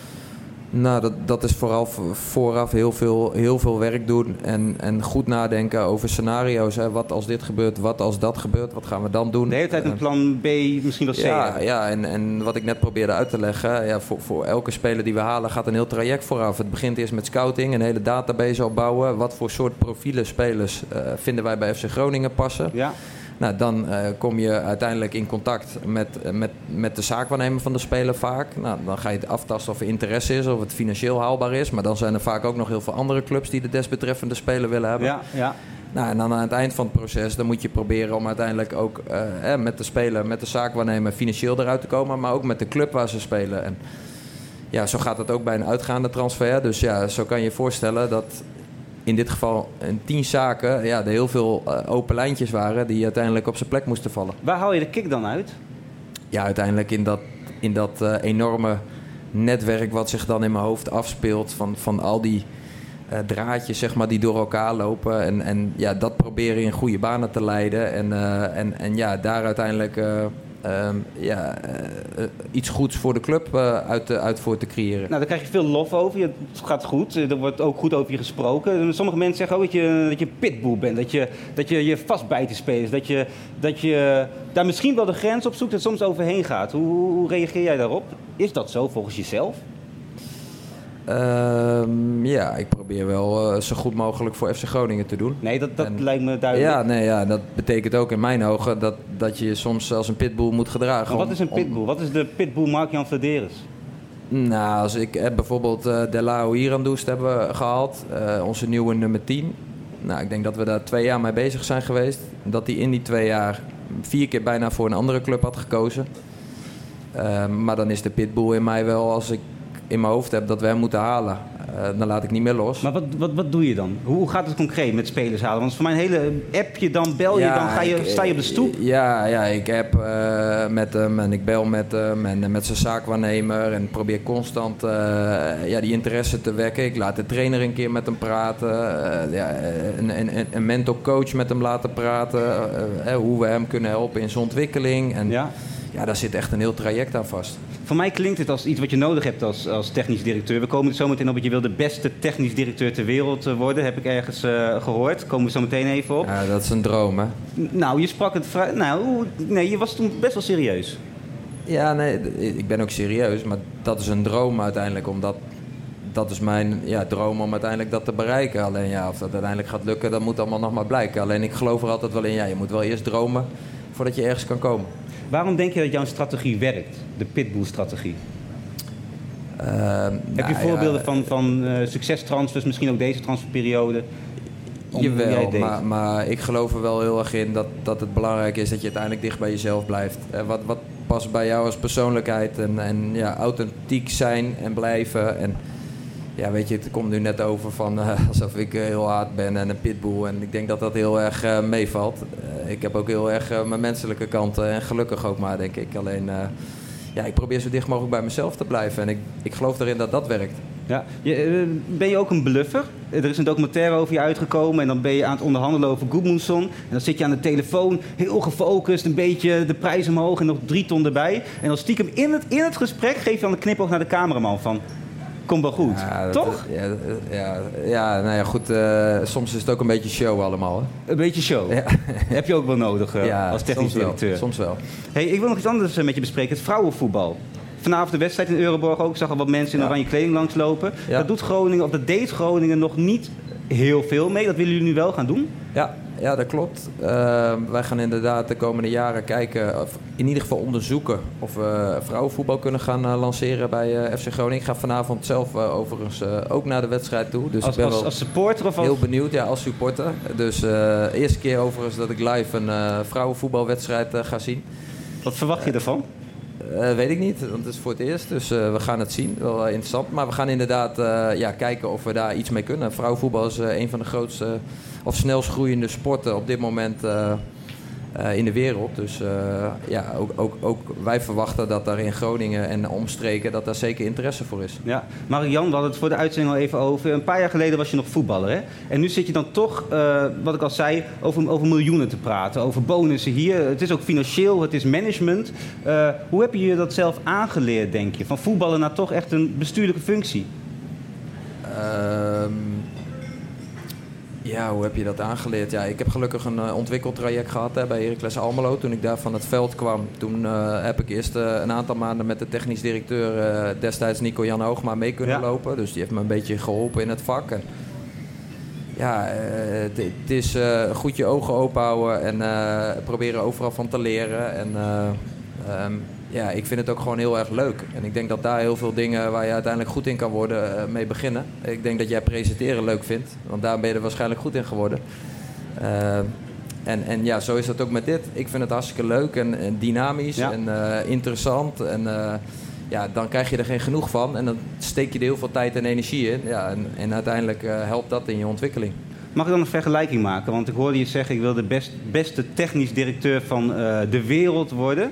[SPEAKER 7] Nou, dat, dat is vooral vooraf heel veel, heel veel werk doen en, en goed nadenken over scenario's. Hè. Wat als dit gebeurt, wat als dat gebeurt, wat gaan we dan doen?
[SPEAKER 1] De hele tijd een plan B, misschien wel C.
[SPEAKER 7] Ja, ja en, en wat ik net probeerde uit te leggen, ja, voor, voor elke speler die we halen gaat een heel traject vooraf. Het begint eerst met scouting, een hele database opbouwen. Wat voor soort profielen spelers uh, vinden wij bij FC Groningen passen?
[SPEAKER 1] Ja.
[SPEAKER 7] Nou, dan uh, kom je uiteindelijk in contact met, met, met de zaakwaarnemer van de speler vaak. Nou, dan ga je het aftasten of er interesse is, of het financieel haalbaar is. Maar dan zijn er vaak ook nog heel veel andere clubs die de desbetreffende speler willen hebben.
[SPEAKER 1] Ja, ja.
[SPEAKER 7] Nou, en dan aan het eind van het proces, dan moet je proberen om uiteindelijk ook eh, met de speler, met de zaakwaarnemer financieel eruit te komen. Maar ook met de club waar ze spelen. En ja, zo gaat het ook bij een uitgaande transfer. Dus ja, zo kan je je voorstellen dat in dit geval in tien zaken ja, er heel veel uh, open lijntjes waren die uiteindelijk op zijn plek moesten vallen.
[SPEAKER 1] Waar haal je de kick dan uit?
[SPEAKER 7] Ja, uiteindelijk in dat, in dat uh, enorme netwerk wat zich dan in mijn hoofd afspeelt van, van al die uh, draadjes zeg maar, die door elkaar lopen. En, en ja, dat proberen in goede banen te leiden. En, uh, en, en ja, daar uiteindelijk um, ja, iets goeds voor de club uit, uit voor te creëren.
[SPEAKER 1] Nou, daar krijg je veel lof over. Het gaat goed. Er wordt ook goed over je gesproken. Sommige mensen zeggen ook dat je, dat je pitbull bent. Dat je dat je, je vastbijt te spelers. Dat je, dat je daar misschien wel de grens op zoekt en soms overheen gaat. Hoe, hoe reageer jij daarop? Is dat zo volgens jezelf?
[SPEAKER 7] Um, ja, ik probeer wel uh, zo goed mogelijk voor FC Groningen te doen.
[SPEAKER 1] Nee, dat, dat en, lijkt me duidelijk.
[SPEAKER 7] Ja, nee, ja, dat betekent ook in mijn ogen dat, dat je soms als een pitbull moet gedragen.
[SPEAKER 1] Maar wat is een pitbull? Om, wat is de pitbull Mark-Jan Vladeris?
[SPEAKER 7] Nou, als ik heb bijvoorbeeld uh, Delao Irandoest hebben gehaald, uh, onze nieuwe nummer 10. Nou, ik denk dat we daar twee jaar mee bezig zijn geweest. Dat hij in die twee jaar vier keer bijna voor een andere club had gekozen. Uh, maar dan is de pitbull in mij wel als ik in mijn hoofd heb dat we hem moeten halen. Uh, dan laat ik niet meer los.
[SPEAKER 1] Maar wat, wat, wat doe je dan? Hoe, hoe gaat het concreet met spelers halen? Want voor mijn hele appje, dan bel je, ja, dan ga je, ik, sta je op de stoep.
[SPEAKER 7] Ja, ja ik heb uh, met hem en ik bel met hem en met zijn zaakwaarnemer. En probeer constant uh, ja, die interesse te wekken. Ik laat de trainer een keer met hem praten. ja, een, een, een mentor-coach met hem laten praten. hoe we hem kunnen helpen in zijn ontwikkeling. En,
[SPEAKER 1] ja.
[SPEAKER 7] Ja, daar zit echt een heel traject aan vast.
[SPEAKER 1] Voor mij klinkt het als iets wat je nodig hebt als, als technisch directeur. We komen er zo meteen op dat je wil de beste technisch directeur ter wereld worden. Heb ik ergens uh, gehoord. Komen we zo meteen even op.
[SPEAKER 7] Ja, dat is een droom, hè?
[SPEAKER 1] Nou, je sprak het vrij... Nou, nee, je was toen best wel serieus.
[SPEAKER 7] Ja, nee, ik ben ook serieus. Maar dat is een droom uiteindelijk. Omdat dat is mijn ja, droom om uiteindelijk dat te bereiken. Alleen ja, of dat uiteindelijk gaat lukken, dat moet allemaal nog maar blijken. Alleen ik geloof er altijd wel in. Ja, je moet wel eerst dromen voordat je ergens kan komen.
[SPEAKER 1] Waarom denk je dat jouw strategie werkt, de pitbull-strategie?
[SPEAKER 7] Uh,
[SPEAKER 1] Heb je
[SPEAKER 7] nou,
[SPEAKER 1] voorbeelden
[SPEAKER 7] ja,
[SPEAKER 1] van, van uh, succestransfers, misschien ook deze transferperiode?
[SPEAKER 7] Jawel, maar, maar ik geloof er wel heel erg in dat, dat het belangrijk is dat je uiteindelijk dicht bij jezelf blijft. En wat, wat past bij jou als persoonlijkheid en, en ja, authentiek zijn en blijven. En ja, weet je, het komt nu net over van uh, alsof ik uh, heel hard ben en een pitbull. En ik denk dat dat heel erg uh, meevalt. ik heb ook heel erg mijn menselijke kanten en gelukkig ook maar, denk ik. Alleen, ja, ik probeer zo dicht mogelijk bij mezelf te blijven. En ik, ik geloof erin dat dat werkt.
[SPEAKER 1] Ja. Eh, ben je ook een bluffer? Er is een documentaire over je uitgekomen en dan ben je aan het onderhandelen over Goodmanson. En dan zit je aan de telefoon, heel gefocust, een beetje de prijs omhoog en nog drie ton erbij. En dan stiekem in het, in het gesprek geef je dan een knipoog naar de cameraman van... Komt wel goed,
[SPEAKER 7] Ja,
[SPEAKER 1] toch?
[SPEAKER 7] Ja, dat- ja, ja, nou ja, goed. eh, soms is het ook een beetje show allemaal. Hè?
[SPEAKER 1] Een beetje show.
[SPEAKER 7] Ja.
[SPEAKER 1] Heb je ook wel nodig eh,
[SPEAKER 7] ja,
[SPEAKER 1] als technisch
[SPEAKER 7] soms wel,
[SPEAKER 1] directeur.
[SPEAKER 7] Soms wel.
[SPEAKER 1] Hey, ik wil nog iets anders eh, met je bespreken. Het vrouwenvoetbal. Vanavond de wedstrijd in Euroborg ook. Ik zag al wat mensen in oranje kleding langslopen. Dat doet Groningen, of dat deed Groningen nog niet heel veel mee. Dat willen jullie nu wel gaan doen?
[SPEAKER 7] Ja, ja dat klopt. Eh, wij gaan inderdaad de komende jaren kijken, of in ieder geval onderzoeken of we vrouwenvoetbal kunnen gaan eh, lanceren bij eh, FC Groningen. Ik ga vanavond zelf eh, overigens ook naar de wedstrijd toe. Dus
[SPEAKER 1] Als,
[SPEAKER 7] ik ben
[SPEAKER 1] als,
[SPEAKER 7] wel
[SPEAKER 1] als supporter of als...
[SPEAKER 7] heel benieuwd, ja, als supporter. Dus eh eerste keer overigens dat ik live een vrouwenvoetbalwedstrijd ga zien.
[SPEAKER 1] Wat verwacht je ervan?
[SPEAKER 7] Weet ik niet, want het is voor het eerst. Dus we gaan het zien. Wel interessant. Maar we gaan inderdaad ja, kijken of we daar iets mee kunnen. Vrouwenvoetbal is een van de grootste of snelst groeiende sporten op dit moment eh, eh, in de wereld. Dus eh, ja, ook, ook, ook wij verwachten dat daar in Groningen en omstreken dat daar zeker interesse voor is.
[SPEAKER 1] Ja, Marian, we hadden het voor de uitzending al even over. Een paar jaar geleden was je nog voetballer, hè? En nu zit je dan toch, wat ik al zei, over, over miljoenen te praten. Over bonussen hier. Het is ook financieel, het is management. Hoe heb je je dat zelf aangeleerd, denk je? Van voetballen naar toch echt een bestuurlijke functie?
[SPEAKER 7] Ehm, ja, hoe heb je dat aangeleerd? Ja, ik heb gelukkig een eh, ontwikkeltraject gehad hè, bij Heracles Almelo. Toen ik daar van het veld kwam, toen eh, heb ik eerst eh, een aantal maanden met de technisch directeur destijds Nico-Jan Hoogma mee kunnen
[SPEAKER 1] Ja.
[SPEAKER 7] lopen. Dus die heeft me een beetje geholpen in het vak. En, ja, het is goed je ogen open houden en proberen overal van te leren. En eh, ehm, ja, ik vind het ook gewoon heel erg leuk. En ik denk dat daar heel veel dingen waar je uiteindelijk goed in kan worden, eh, mee beginnen. Ik denk dat jij presenteren leuk vindt, want daar ben je er waarschijnlijk goed in geworden. Eh, en, en ja, zo is dat ook met dit. Ik vind het hartstikke leuk en, en dynamisch
[SPEAKER 1] Ja.
[SPEAKER 7] en eh, interessant. En ja, dan krijg je er geen genoeg van. En dan steek je er heel veel tijd en energie in. Ja, en, en uiteindelijk helpt dat in je ontwikkeling.
[SPEAKER 1] Mag ik dan een vergelijking maken? Want ik hoorde je zeggen, ik wil de best, beste technisch directeur van de wereld worden.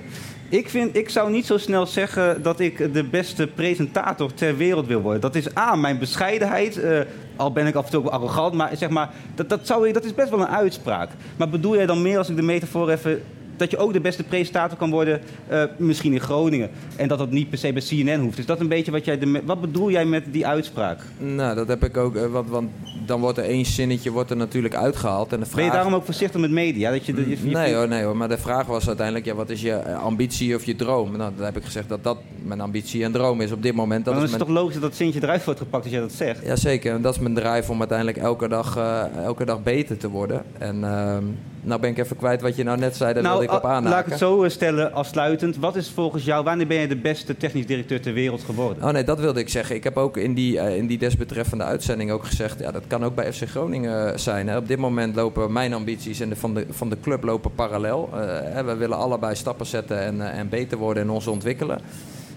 [SPEAKER 1] Ik, vind, ik zou niet zo snel zeggen dat ik de beste presentator ter wereld wil worden. Dat is A, mijn bescheidenheid. eh, al ben ik af en toe arrogant. Maar zeg maar, dat, dat, zou, dat is best wel een uitspraak. Maar bedoel jij dan meer, als ik de metafoor even... dat je ook de beste presentator kan worden, eh, misschien in Groningen. En dat dat niet per se bij CNN hoeft. Is dat een beetje wat jij... De, wat bedoel jij met die uitspraak?
[SPEAKER 7] Nou, dat heb ik ook. eh, Want, want dan wordt er één zinnetje wordt er natuurlijk uitgehaald. En de vraag...
[SPEAKER 1] Ben je daarom ook voorzichtig met media? Dat je, de- je- je-
[SPEAKER 7] Nee hoor, nee hoor, maar de vraag was uiteindelijk, ja, wat is je eh, ambitie of je droom? Nou, dan heb ik gezegd dat dat mijn ambitie en droom is op dit moment. Dat
[SPEAKER 1] Maar dan
[SPEAKER 7] is
[SPEAKER 1] is het toch logisch dat dat zintje eruit wordt gepakt als jij dat zegt?
[SPEAKER 7] Jazeker, en dat is mijn drive om uiteindelijk elke dag, elke dag beter te worden. En ehm, nou ben ik even kwijt wat je nou net zei, daar wilde ik op aanhaken.
[SPEAKER 1] laat ik het zo eh, stellen, afsluitend. Wat is volgens jou, wanneer ben je de beste technisch directeur ter wereld geworden?
[SPEAKER 7] Oh nee, dat wilde ik zeggen. Ik heb ook in die, eh, in die desbetreffende uitzending ook gezegd... Ja, dat kan ook bij FC Groningen zijn. Hè. Op dit moment lopen mijn ambities en de van, de, van de club lopen parallel. Eh, hè, we willen allebei stappen zetten en, eh, en beter worden en ons ontwikkelen.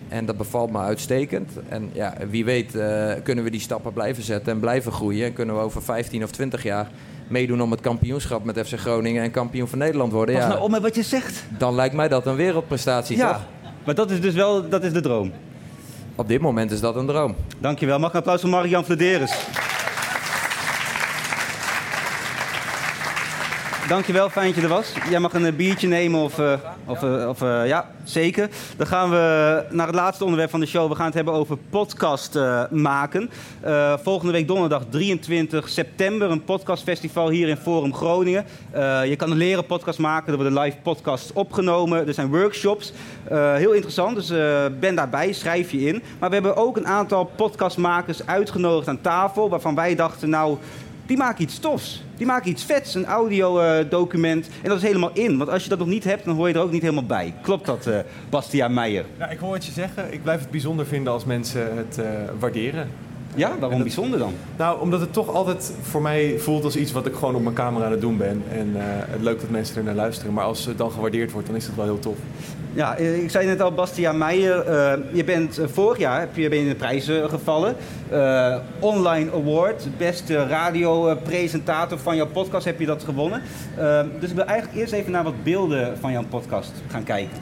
[SPEAKER 7] En dat bevalt me uitstekend. En ja, wie weet eh, kunnen we die stappen blijven zetten en blijven groeien. En kunnen we over 15 of 20 jaar meedoen om het kampioenschap met FC Groningen... en kampioen van Nederland worden.
[SPEAKER 1] Pas
[SPEAKER 7] Ja,
[SPEAKER 1] nou met wat je zegt.
[SPEAKER 7] dan lijkt mij dat een wereldprestatie, toch?
[SPEAKER 1] Ja, maar dat is dus wel dat is de droom.
[SPEAKER 7] Op dit moment is dat een droom.
[SPEAKER 1] Dankjewel. Mag ik een applaus voor Marian Vladeris? Dankjewel, fijn dat je er was. Jij mag een eh, biertje nemen of... eh, of, eh, of eh, ja, zeker. Dan gaan we naar het laatste onderwerp van de show. We gaan het hebben over podcast eh, maken. Volgende week donderdag 23 september. Een podcastfestival hier in Forum Groningen. Je kan leren podcast maken. Er worden live podcasts opgenomen. Er zijn workshops. Heel interessant. Dus ben daarbij. Schrijf je in. Maar we hebben ook een aantal podcastmakers uitgenodigd aan tafel. Waarvan wij dachten, nou... Die maken iets tofs. Die maken iets vets, een audiodocument. en dat is helemaal in. Want als je dat nog niet hebt, dan hoor je er ook niet helemaal bij. Klopt dat, eh Bastiaan Meijer?
[SPEAKER 8] Nou, ik hoor het je zeggen. Ik blijf het bijzonder vinden als mensen het eh, waarderen.
[SPEAKER 1] Ja, waarom bijzonder dan?
[SPEAKER 8] Nou, omdat het toch altijd voor mij voelt als iets wat ik gewoon op mijn camera aan het doen ben. En eh, het leuk dat mensen er naar luisteren. Maar als het dan gewaardeerd wordt, dan is het wel heel tof.
[SPEAKER 1] Ja, eh, ik zei net al, Bastiaan Meijer. eh, je bent vorig jaar heb je, ben je in de prijzen gevallen. Eh, Online Award, beste radiopresentator van jouw podcast heb je dat gewonnen. Dus ik wil eigenlijk eerst even naar wat beelden van jouw podcast gaan kijken.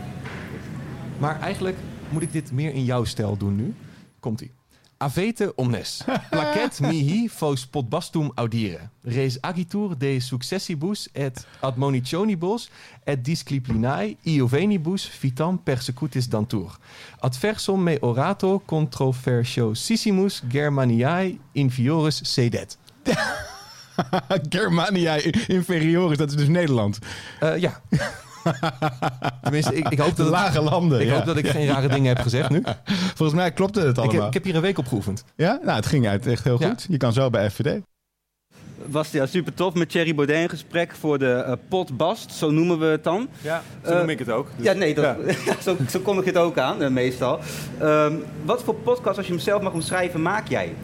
[SPEAKER 8] Maar eigenlijk moet ik dit meer in jouw stijl doen nu? Komt-ie. Avete omnes. Placet mihi fos podbastum audire. Res agitur de successibus et admonitionibus et disciplinae iovenibus vitam persecutis dantur. Adversum me orato controversiosissimus Germaniae inviores sedet.
[SPEAKER 9] Germania Inferioris, dat is dus Nederland.
[SPEAKER 8] Eh, ja. Tenminste, ik, ik hoop dat het-
[SPEAKER 9] Lage landen.
[SPEAKER 8] Ik
[SPEAKER 9] ja.
[SPEAKER 8] hoop dat ik geen rare dingen heb gezegd nu.
[SPEAKER 9] Volgens mij klopte het
[SPEAKER 8] Ik
[SPEAKER 9] allemaal.
[SPEAKER 8] heb, ik heb hier een week op geoefend.
[SPEAKER 9] Ja, nou, het ging uit echt heel
[SPEAKER 8] Ja.
[SPEAKER 9] goed. Je kan zo bij FVD.
[SPEAKER 1] Was ja, super tof met Thierry Baudet in gesprek voor de eh, potbast, zo noemen we het dan.
[SPEAKER 8] Ja, zo
[SPEAKER 1] Eh,
[SPEAKER 8] noem ik het ook. Dus-
[SPEAKER 1] ja, nee, dat,
[SPEAKER 8] ja.
[SPEAKER 1] zo, zo kom ik het ook aan, eh, meestal. Ehm, wat voor podcast, als je hem zelf mag omschrijven, maak jij?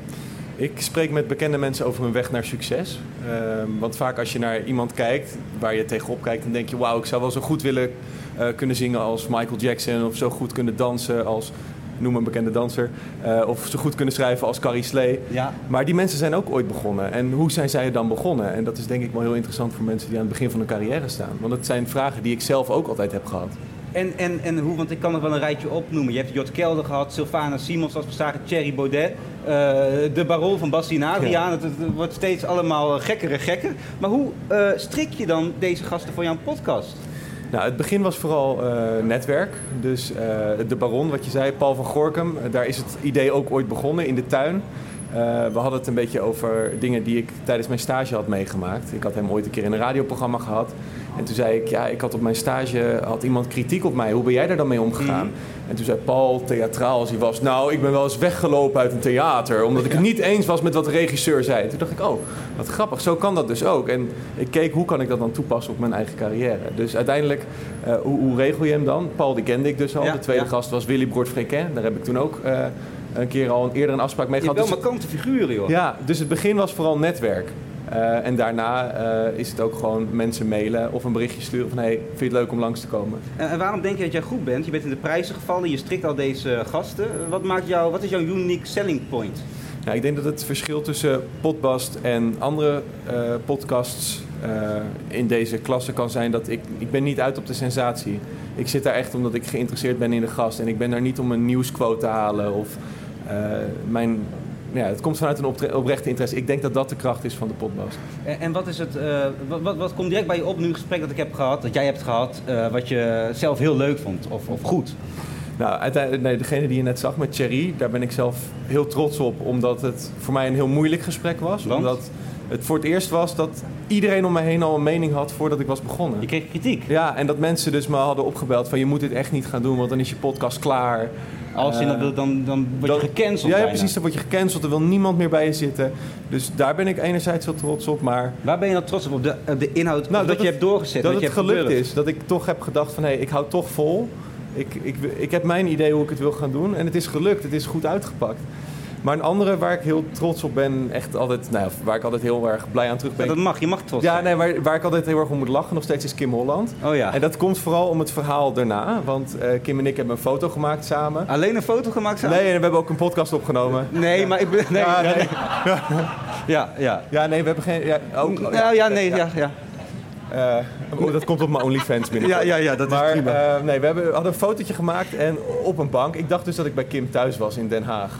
[SPEAKER 8] Ik spreek met bekende mensen over hun weg naar succes. Ehm, want vaak als je naar iemand kijkt, waar je tegenop kijkt, dan denk je... wauw, ik zou wel zo goed willen eh, kunnen zingen als Michael Jackson... of zo goed kunnen dansen als, noem een bekende danser... eh, of zo goed kunnen schrijven als Carrie Slee.
[SPEAKER 1] Ja.
[SPEAKER 8] Maar die mensen zijn ook ooit begonnen. En hoe zijn zij dan begonnen? En dat is denk ik wel heel interessant voor mensen die aan het begin van hun carrière staan. Want het zijn vragen die ik zelf ook altijd heb gehad.
[SPEAKER 1] En, en, en hoe, want ik kan er wel een rijtje opnoemen. Je hebt Jort Kelder gehad, Sylvana Simons, als we zagen, Thierry Baudet, eh, de baron van Bastien Adriaan. Het, het wordt steeds allemaal eh, gekker en gekker. Maar hoe eh, strik je dan deze gasten voor jouw podcast?
[SPEAKER 8] Nou, het begin was vooral netwerk. Dus de baron, wat je zei, Paul van Gorkum. daar is het idee ook ooit begonnen in de tuin. Eh, we hadden het een beetje over dingen die ik tijdens mijn stage had meegemaakt. Ik had hem ooit een keer in een radioprogramma gehad. En toen zei ik, ja, ik had op mijn stage had iemand kritiek op mij. Hoe ben jij daar dan mee omgegaan? En toen zei Paul, theatraal als hij was, nou, ik ben wel eens weggelopen uit een theater. Omdat ik het niet eens was met wat de regisseur zei. Toen dacht ik, oh, wat grappig, zo kan dat dus ook. En ik keek, hoe kan ik dat dan toepassen op mijn eigen carrière? Dus uiteindelijk, eh, hoe, hoe regel je hem dan? Paul, die kende ik dus al.
[SPEAKER 1] Ja,
[SPEAKER 8] de tweede
[SPEAKER 1] ja.
[SPEAKER 8] gast was Willy Broert-Frequin. Daar heb ik toen ook eh, een keer al een, eerder een afspraak mee
[SPEAKER 1] Je hebt
[SPEAKER 8] gehad.
[SPEAKER 1] wel
[SPEAKER 8] Dus-
[SPEAKER 1] markante figuren, joh.
[SPEAKER 8] ja, dus het begin was vooral netwerk. Eh, en daarna eh, is het ook gewoon mensen mailen of een berichtje sturen van... hey, vind je het leuk om langs te komen?
[SPEAKER 1] En, en waarom denk je dat jij goed bent? Je bent in de prijzen gevallen, je strikt al deze eh, gasten. Wat, maakt jou, wat is jouw unique selling point?
[SPEAKER 8] Nou, ik denk dat het verschil tussen Podbast en andere podcasts in deze klasse kan zijn dat ik, ik ben niet uit op de sensatie. Ik zit daar echt omdat ik geïnteresseerd ben in de gast. En ik ben daar niet om een nieuwsquote te halen of mijn... Ja, het komt vanuit een oprechte interesse. Ik denk dat dat de kracht is van de Podbast.
[SPEAKER 1] En, en wat, is het, eh, wat, wat, wat komt direct bij je op nu een gesprek dat ik heb gehad, dat jij hebt gehad, eh, wat je zelf heel leuk vond of, of goed?
[SPEAKER 8] Nou, uiteindelijk, nee, degene die je net zag met Thierry, daar ben ik zelf heel trots op. Omdat het voor mij een heel moeilijk gesprek was.
[SPEAKER 1] Want?
[SPEAKER 8] Omdat het voor het eerst was dat iedereen om me heen al een mening had voordat ik was begonnen.
[SPEAKER 1] Je kreeg kritiek.
[SPEAKER 8] Ja, en dat mensen dus me hadden opgebeld van je moet dit echt niet gaan doen, want dan is je podcast klaar.
[SPEAKER 1] Als je
[SPEAKER 8] Eh,
[SPEAKER 1] dat wil, dan, dan word je gecanceld
[SPEAKER 8] Ja, precies. Dan word je gecanceld. Er wil niemand meer bij je zitten. Dus daar ben ik enerzijds heel trots op. Maar
[SPEAKER 1] Waar ben je dan trots op? Op de, op de inhoud
[SPEAKER 8] Nou,
[SPEAKER 1] dat,
[SPEAKER 8] dat
[SPEAKER 1] je
[SPEAKER 8] het-
[SPEAKER 1] hebt doorgezet?
[SPEAKER 8] dat het gelukt is. Dat ik toch heb gedacht van hé, ik hou toch vol. Ik, ik, ik heb mijn idee hoe ik het wil gaan doen. En het is gelukt. Het is goed uitgepakt. Maar een andere waar ik heel trots op ben, echt altijd, nou, ja, waar ik altijd heel erg blij aan terug
[SPEAKER 1] Ja,
[SPEAKER 8] ben.
[SPEAKER 1] dat mag, je mag trots
[SPEAKER 8] Ja,
[SPEAKER 1] zijn.
[SPEAKER 8] nee, waar, waar ik altijd heel erg om moet lachen nog steeds is Kim Holland.
[SPEAKER 1] Oh ja.
[SPEAKER 8] En dat komt vooral om het verhaal daarna. Want eh, Kim en ik hebben een foto gemaakt samen.
[SPEAKER 1] Alleen een foto gemaakt samen?
[SPEAKER 8] Nee, en we hebben ook een podcast opgenomen.
[SPEAKER 1] Nee, maar ik ben... Nee,
[SPEAKER 8] Ja,
[SPEAKER 1] ja,
[SPEAKER 8] nee.
[SPEAKER 1] ja, ja.
[SPEAKER 8] Ja, nee, we hebben geen... Ja, ook,
[SPEAKER 1] Nou ja, nee, ja, ja.
[SPEAKER 8] Eh, oh, dat komt op mijn OnlyFans binnen.
[SPEAKER 1] Ja, ja, ja, dat is
[SPEAKER 8] maar,
[SPEAKER 1] prima.
[SPEAKER 8] eh, nee, we hebben, hadden een fotootje gemaakt en op een bank. Ik dacht dus dat ik bij Kim thuis was in Den Haag.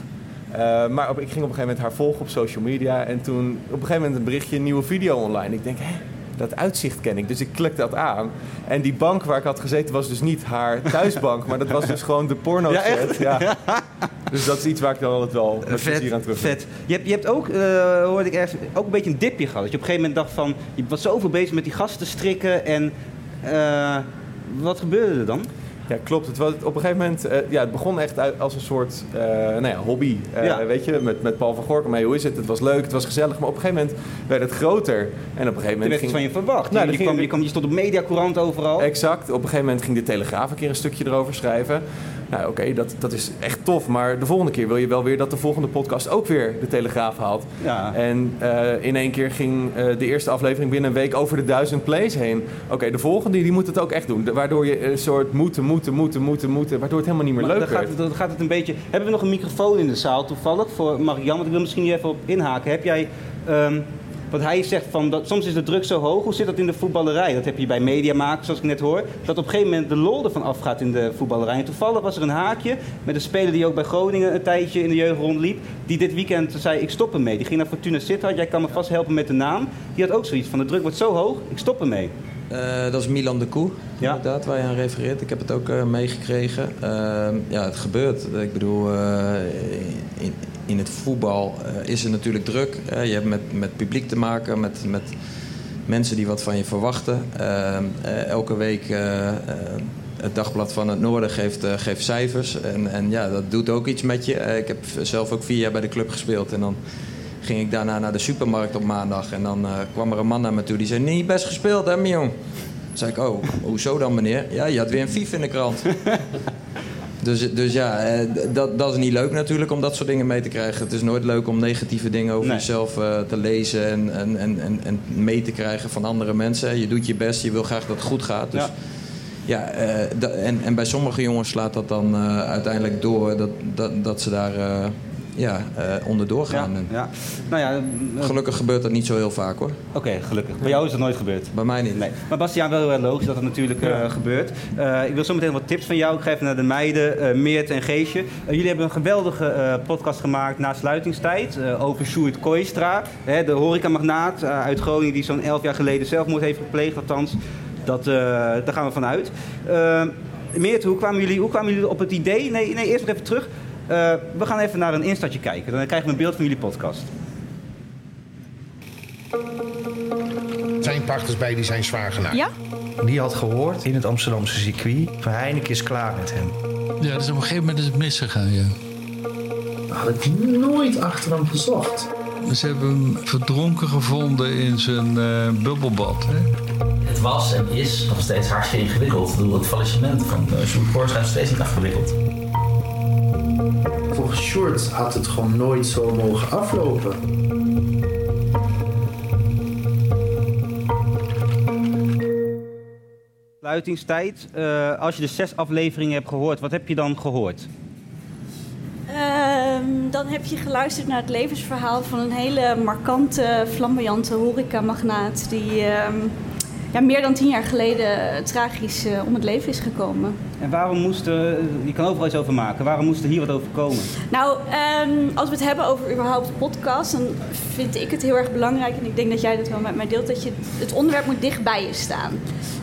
[SPEAKER 8] Eh, maar op, ik ging op een gegeven moment haar volgen op social media. En toen op een gegeven moment een berichtje, een nieuwe video online. Ik denk, hè, dat uitzicht ken ik. Dus ik klik dat aan. En die bank waar ik had gezeten was dus niet haar thuisbank. maar dat was dus gewoon de porno
[SPEAKER 1] Ja, echt?
[SPEAKER 8] set. Ja. Dus dat is iets waar ik dan altijd wel met plezier aan terug
[SPEAKER 1] vet. Je hebt, je hebt ook, eh, hoorde ik ergens, ook een beetje een dipje gehad. Dat je op een gegeven moment dacht van, je was zoveel bezig met die gasten strikken en eh, wat gebeurde er dan?
[SPEAKER 8] Ja, klopt. Het was, op een gegeven moment, eh, ja, het begon echt uit als een soort eh, nou ja, hobby. Eh,
[SPEAKER 1] Ja.
[SPEAKER 8] Weet je, met, met Paul van Gorkum. Hey, hoe is het? Het was leuk, het was gezellig. Maar op een gegeven moment werd het groter. En op een gegeven
[SPEAKER 1] Toen
[SPEAKER 8] moment
[SPEAKER 1] werd iets van je verwacht.
[SPEAKER 8] Nou,
[SPEAKER 1] je,
[SPEAKER 8] ging-
[SPEAKER 1] kwam, je, kwam, je stond op Mediacourant overal.
[SPEAKER 8] Exact. Op een gegeven moment ging de Telegraaf een keer een stukje erover schrijven. Nou, oké, dat, dat is echt tof. Maar de volgende keer wil je wel weer dat de volgende podcast ook weer de Telegraaf haalt.
[SPEAKER 1] Ja.
[SPEAKER 8] En eh, in één keer ging eh, de eerste aflevering binnen een week over de duizend plays heen. Oké, de volgende die moet het ook echt doen. De- Waardoor je een soort moeten, moeten, moeten, moeten, moeten. Waardoor het helemaal niet meer
[SPEAKER 1] Maar
[SPEAKER 8] leuk
[SPEAKER 1] dan gaat, dan gaat het een beetje... Hebben we nog een microfoon in de zaal toevallig voor Marianne? Want ik wil misschien hier even op inhaken. Heb jij... ehm, Wat hij zegt van, dat, soms is de druk zo hoog. Hoe zit dat in de voetballerij? Dat heb je bij mediamakers, zoals ik net hoor. Dat op een gegeven moment de lol ervan afgaat in de voetballerij. En toevallig was er een haakje met een speler die ook bij Groningen een tijdje in de jeugd rondliep. Die dit weekend zei, ik stop ermee. Die ging naar Fortuna Sittard. Jij kan me vast helpen met de naam. Die had ook zoiets van, de druk wordt zo hoog, ik stop ermee.
[SPEAKER 7] Eh, dat is Milan de Koe,
[SPEAKER 1] Ja.
[SPEAKER 7] inderdaad, waar je aan refereert. Ik heb het ook eh, meegekregen. Ehm, ja, het gebeurt. Ik bedoel, eh, in, in het voetbal is er natuurlijk druk. Je hebt met, met publiek te maken, met, met mensen die wat van je verwachten. Ehm, eh, elke week het Dagblad van het Noorden geeft, geeft cijfers. En, en ja, dat doet ook iets met je. Ik heb zelf ook vier jaar bij de club gespeeld. En dan ging ik daarna naar de supermarkt op maandag. En dan eh, kwam er een man naar me toe die zei... Niet best gespeeld, hè, Mion? Toen zei ik, oh, hoezo dan, meneer? Ja, je had weer een fief in de krant. dus, dus ja, eh, dat, dat is niet leuk natuurlijk om dat soort dingen mee te krijgen. Het is nooit leuk om negatieve dingen over
[SPEAKER 1] Nee.
[SPEAKER 7] jezelf eh, te lezen... En, en, en, en, en mee te krijgen van andere mensen. Je doet je best, je wil graag dat het goed gaat. Dus
[SPEAKER 1] Ja.
[SPEAKER 7] ja, en, en bij sommige jongens slaat dat dan uiteindelijk door... dat, dat, dat ze daar ja, eh, onderdoor
[SPEAKER 1] Ja,
[SPEAKER 7] gaan. En
[SPEAKER 1] ja. Nou ja, eh,
[SPEAKER 7] Gelukkig gebeurt dat niet zo heel vaak hoor.
[SPEAKER 1] Oké, gelukkig. Bij jou is dat nooit gebeurd?
[SPEAKER 7] Bij mij niet.
[SPEAKER 1] Nee. Maar Bastiaan, wel heel erg logisch dat het natuurlijk eh, gebeurt. Eh, ik wil zo meteen wat tips van jou. Ik ga even naar de meiden, eh, Meert en Geesje. Jullie hebben een geweldige eh, podcast gemaakt na sluitingstijd eh, over Sjoerd Kooistra. Hè, de horecamagnaat uh, uit Groningen die zo'n elf jaar geleden zelfmoord heeft gepleegd. Althans, dat, eh, daar gaan we vanuit. Uh, Meert, hoe kwamen, jullie, hoe kwamen jullie op het idee? Nee, nee eerst nog even terug. Uh, we gaan even naar een instartje kijken. Dan krijgen we een beeld van jullie podcast.
[SPEAKER 10] zijn partners bij die zijn zwaar genaaid.
[SPEAKER 11] Ja?
[SPEAKER 12] Die had gehoord in het Amsterdamse circuit van Heineken is klaar met hem.
[SPEAKER 11] Ja, dus op een gegeven moment is het misgegaan, ja.
[SPEAKER 13] Had ik nooit achter hem gezocht.
[SPEAKER 11] Ze hebben hem verdronken gevonden in zijn uh, bubbelbad. Hè?
[SPEAKER 13] Het was en is nog steeds hartstikke ingewikkeld. Ik bedoel, het faillissement van uh, Sjoerd Koorstra is steeds niet afgewikkeld. Volgens Sjoerd had het gewoon nooit zo mogen aflopen.
[SPEAKER 1] Sluitingstijd. Uh, als je de zes afleveringen hebt gehoord, wat heb je dan gehoord?
[SPEAKER 14] Um, dan heb je geluisterd naar het levensverhaal van een hele markante, flamboyante horecamagnaat die um, ja, meer dan tien jaar geleden tragisch uh, om het leven is gekomen.
[SPEAKER 1] En waarom moest er, je kan overal iets over maken, waarom moest er hier wat over komen?
[SPEAKER 14] Nou, um, als we het hebben over überhaupt podcast, dan vind ik het heel erg belangrijk, en ik denk dat jij dat wel met mij deelt, dat je het onderwerp moet dicht bij je staan.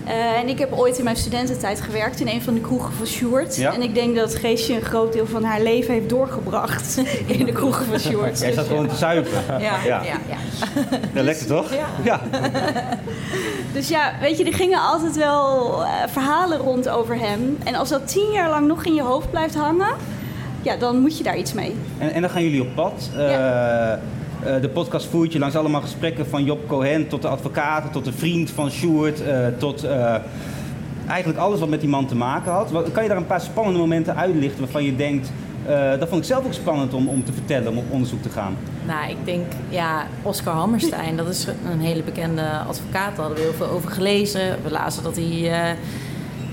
[SPEAKER 14] Uh, en ik heb ooit in mijn studententijd gewerkt in een van de kroegen van Sjoerd.
[SPEAKER 1] Ja?
[SPEAKER 14] En ik denk dat Geesje een groot deel van haar leven heeft doorgebracht in de kroegen van Sjoerd.
[SPEAKER 1] Jij zat
[SPEAKER 14] Dus,
[SPEAKER 1] gewoon te zuipen.
[SPEAKER 14] Ja, ja, ja. ja.
[SPEAKER 1] ja lekker toch?
[SPEAKER 14] Ja.
[SPEAKER 1] ja.
[SPEAKER 14] dus ja, weet je, er gingen altijd wel uh, verhalen rond over hem. En als dat tien jaar lang nog in je hoofd blijft hangen, ja, dan moet je daar iets mee.
[SPEAKER 1] En, en dan gaan jullie op pad. Uh, ja. Uh, de podcast voert je langs allemaal gesprekken van Job Cohen tot de advocaten, tot de vriend van Sjoerd, uh, tot uh, eigenlijk alles wat met die man te maken had. Kan je daar een paar spannende momenten uitlichten waarvan je denkt, dat vond ik zelf ook spannend om, om te vertellen, om op onderzoek te gaan?
[SPEAKER 15] Nou, ik denk, ja, Oscar Hammerstein, dat is een hele bekende advocaat, daar hadden we heel veel over gelezen. We lazen dat hij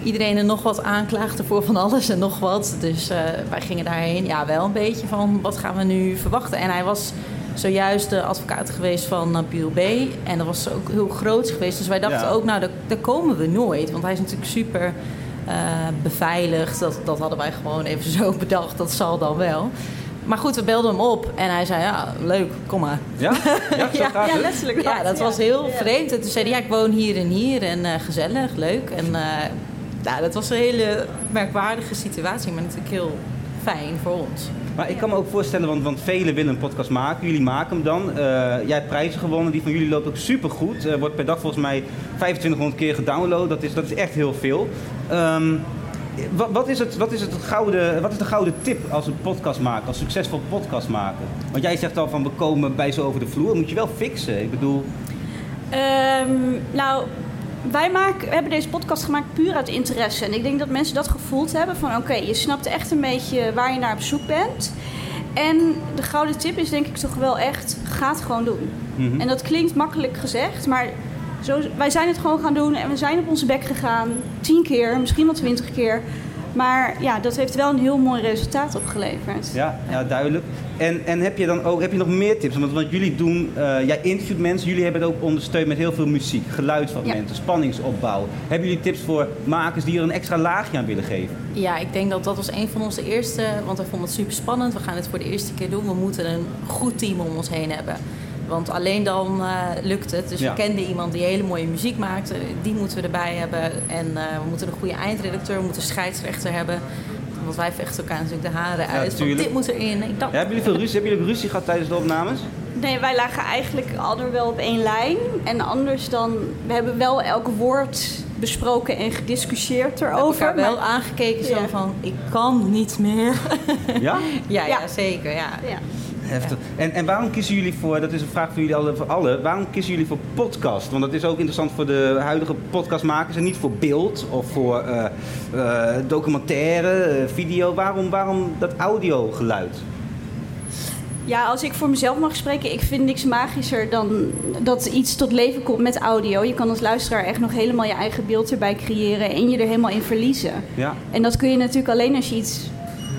[SPEAKER 15] iedereen er nog wat aanklaagde voor van alles en nog wat. Dus wij gingen daarheen, ja, wel een beetje van, wat gaan we nu verwachten? En hij was zojuist de advocaat geweest van Nabil B. En dat was ook heel groot geweest. Dus wij dachten ja. ook, nou, daar, daar, komen we nooit. Want hij is natuurlijk super uh, beveiligd. Dat, dat hadden wij gewoon even zo bedacht. Dat zal dan wel. Maar goed, we belden hem op en hij zei, ja, leuk, kom maar.
[SPEAKER 1] Ja? Ja,
[SPEAKER 14] ja, ja letterlijk.
[SPEAKER 15] Ja, dat was heel vreemd. En toen zei hij, ja, ik woon hier en hier en uh, gezellig, leuk. En uh, nou, dat was een hele merkwaardige situatie, maar natuurlijk heel fijn voor ons.
[SPEAKER 1] Maar ik kan me ook voorstellen, want, want velen willen een podcast maken. Jullie maken hem dan. Uh, jij hebt prijzen gewonnen. Die van jullie loopt ook supergoed. Uh, wordt per dag volgens mij 2500 keer gedownload. Dat is, dat is echt heel veel. Um, wat, is het, wat, is het gouden, wat is de gouden tip als een podcast maken, als succesvol podcast maken? Want jij zegt al van we komen bij zo over de vloer. Moet je wel fixen. Ik bedoel...
[SPEAKER 14] Um, nou, wij maken, we hebben deze podcast gemaakt puur uit interesse. En ik denk dat mensen dat gevoeld hebben van... oké, okay, je snapt echt een beetje waar je naar op zoek bent. En de gouden tip is denk ik toch wel echt... ga het gewoon doen. Mm -hmm. En dat klinkt makkelijk gezegd, maar... Zo, wij zijn het gewoon gaan doen en we zijn op onze bek gegaan. Tien keer, misschien wel twintig keer. Maar ja, dat heeft wel een heel mooi resultaat opgeleverd.
[SPEAKER 1] Ja, ja duidelijk. En, en heb je dan ook heb je nog meer tips? Want wat jullie doen, eh, jij interviewt mensen, jullie hebben het ook ondersteund met heel veel muziek, geluidsfragmenten, spanningsopbouw. Hebben jullie tips voor makers die er een extra laagje aan willen geven?
[SPEAKER 15] Ja, ik denk dat dat was een van onze eerste, want we vonden het super spannend. We gaan het voor de eerste keer doen. We moeten een goed team om ons heen hebben. Want alleen dan eh, lukt het. Dus
[SPEAKER 1] Ja.
[SPEAKER 15] we kenden iemand die hele mooie muziek maakte. Die moeten we erbij hebben. En eh, we moeten een goede eindredacteur, we moeten een scheidsrechter hebben. Want wij vechten elkaar natuurlijk de haren uit. Want dit moet erin. Ik dacht,
[SPEAKER 1] Ja, hebben jullie veel ruzie? Hebben jullie ruzie gehad tijdens de opnames?
[SPEAKER 14] Nee, wij lagen eigenlijk altijd wel op één lijn. En anders dan, we hebben wel elk woord besproken en gediscussieerd
[SPEAKER 15] we hebben
[SPEAKER 14] erover.
[SPEAKER 15] elkaar wel
[SPEAKER 14] maar-
[SPEAKER 15] aangekeken zo
[SPEAKER 14] Ja.
[SPEAKER 15] van, ik kan niet meer.
[SPEAKER 1] Ja?
[SPEAKER 15] ja, ja, zeker. Ja.
[SPEAKER 1] Heftig. En, en waarom kiezen jullie voor, dat is een vraag voor jullie alle, voor alle, waarom kiezen jullie voor podcast? Want dat is ook interessant voor de huidige podcastmakers en niet voor beeld of voor eh, documentaire, eh, video. Waarom, waarom dat audiogeluid?
[SPEAKER 14] Ja, als ik voor mezelf mag spreken, ik vind niks magischer dan dat iets tot leven komt met audio. Je kan als luisteraar echt nog helemaal je eigen beeld erbij creëren en je er helemaal in verliezen.
[SPEAKER 1] Ja.
[SPEAKER 14] En dat kun je natuurlijk alleen als je iets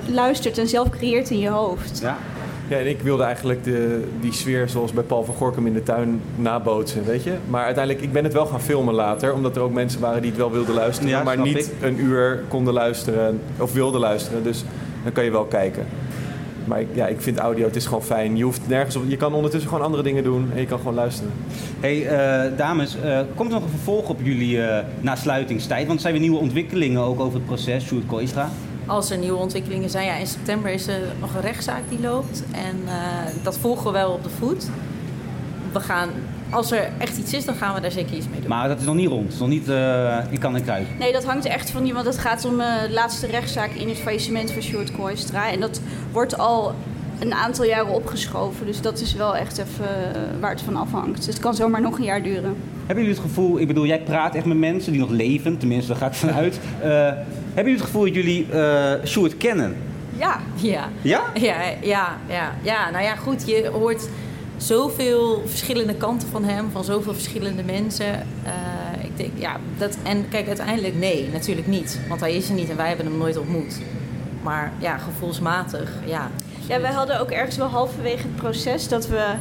[SPEAKER 14] luistert en zelf creëert in je hoofd.
[SPEAKER 1] Ja.
[SPEAKER 8] Ja, en ik wilde eigenlijk de, die sfeer zoals bij Paul van Gorkum in de tuin nabootsen, weet je. Maar uiteindelijk, ik ben het wel gaan filmen later, omdat er ook mensen waren die het wel wilden luisteren,
[SPEAKER 1] Ja,
[SPEAKER 8] maar niet
[SPEAKER 1] ik.
[SPEAKER 8] een uur konden luisteren of wilden luisteren. Dus dan kan je wel kijken. Maar ik, ja, ik vind audio, het is gewoon fijn. Je hoeft nergens op, je kan ondertussen gewoon andere dingen doen en je kan gewoon luisteren.
[SPEAKER 1] Hey eh, dames, eh, komt er nog een vervolg op jullie eh nasluitingstijd? Want er zijn weer nieuwe ontwikkelingen ook over het proces, Sjoerd Kooistra.
[SPEAKER 15] Als er nieuwe ontwikkelingen zijn, ja, in september is er nog een rechtszaak die loopt. En eh, dat volgen we wel op de voet. We gaan, als er echt iets is, dan gaan we daar zeker iets mee doen.
[SPEAKER 1] Maar dat is nog niet rond, het is nog niet eh in kan en kruid.
[SPEAKER 14] Nee, dat hangt echt van je, want het gaat om eh, de laatste rechtszaak in het faillissement van Sjoerd Kooistra. En dat wordt al een aantal jaren opgeschoven. Dus dat is wel echt even waar het van afhangt. Dus het kan zomaar nog een jaar duren.
[SPEAKER 1] Hebben jullie het gevoel, ik bedoel, jij praat echt met mensen die nog leven, tenminste, daar ga ik vanuit. Eh, hebben jullie het gevoel dat jullie eh Sjoerd kennen?
[SPEAKER 15] Ja. Ja?
[SPEAKER 1] Ja?
[SPEAKER 15] Ja, ja, ja, ja. Nou ja, goed, je hoort zoveel verschillende kanten van hem, van zoveel verschillende mensen. Eh, ik denk, ja, dat, en kijk, uiteindelijk nee, natuurlijk niet. Want hij is er niet en wij hebben hem nooit ontmoet. Maar ja, gevoelsmatig, ja.
[SPEAKER 14] Ja, wij hadden ook ergens wel halverwege het proces dat we...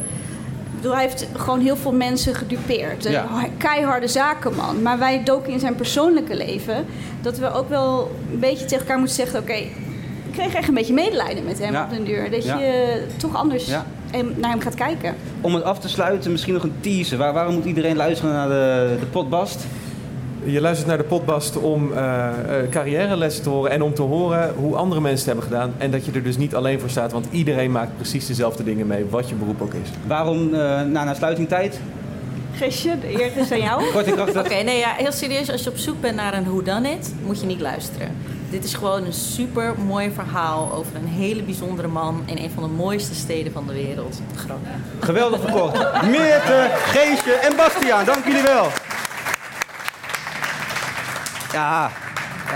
[SPEAKER 14] Bedoel, hij heeft gewoon heel veel mensen gedupeerd. Een
[SPEAKER 1] Ja.
[SPEAKER 14] keiharde zakenman. Maar wij doken in zijn persoonlijke leven... dat we ook wel een beetje tegen elkaar moeten zeggen... oké, ik kreeg echt een beetje medelijden met hem
[SPEAKER 1] Ja.
[SPEAKER 14] op den duur. Dat je toch anders naar hem gaat kijken.
[SPEAKER 1] Om het af te sluiten, misschien nog een teaser. Waar, waarom moet iedereen luisteren naar de, de potbast?
[SPEAKER 8] Je luistert naar de potbast om eh eh, carrièrelessen te horen en om te horen hoe andere mensen het hebben gedaan. En dat je er dus niet alleen voor staat, want iedereen maakt precies dezelfde dingen mee, wat je beroep ook is.
[SPEAKER 1] Waarom eh, na nasluitingtijd?
[SPEAKER 14] Gistje, de eer is aan jou.
[SPEAKER 1] Kort en krachtig.
[SPEAKER 15] Oké, nee, ja, heel serieus. Als je op zoek bent naar een whodunit, moet je niet luisteren. Dit is gewoon een super mooi verhaal over een hele bijzondere man in een van de mooiste steden van de wereld, Groningen.
[SPEAKER 1] Geweldig verkocht. Meerte, Geesje en Bastiaan, dank jullie wel. Ja,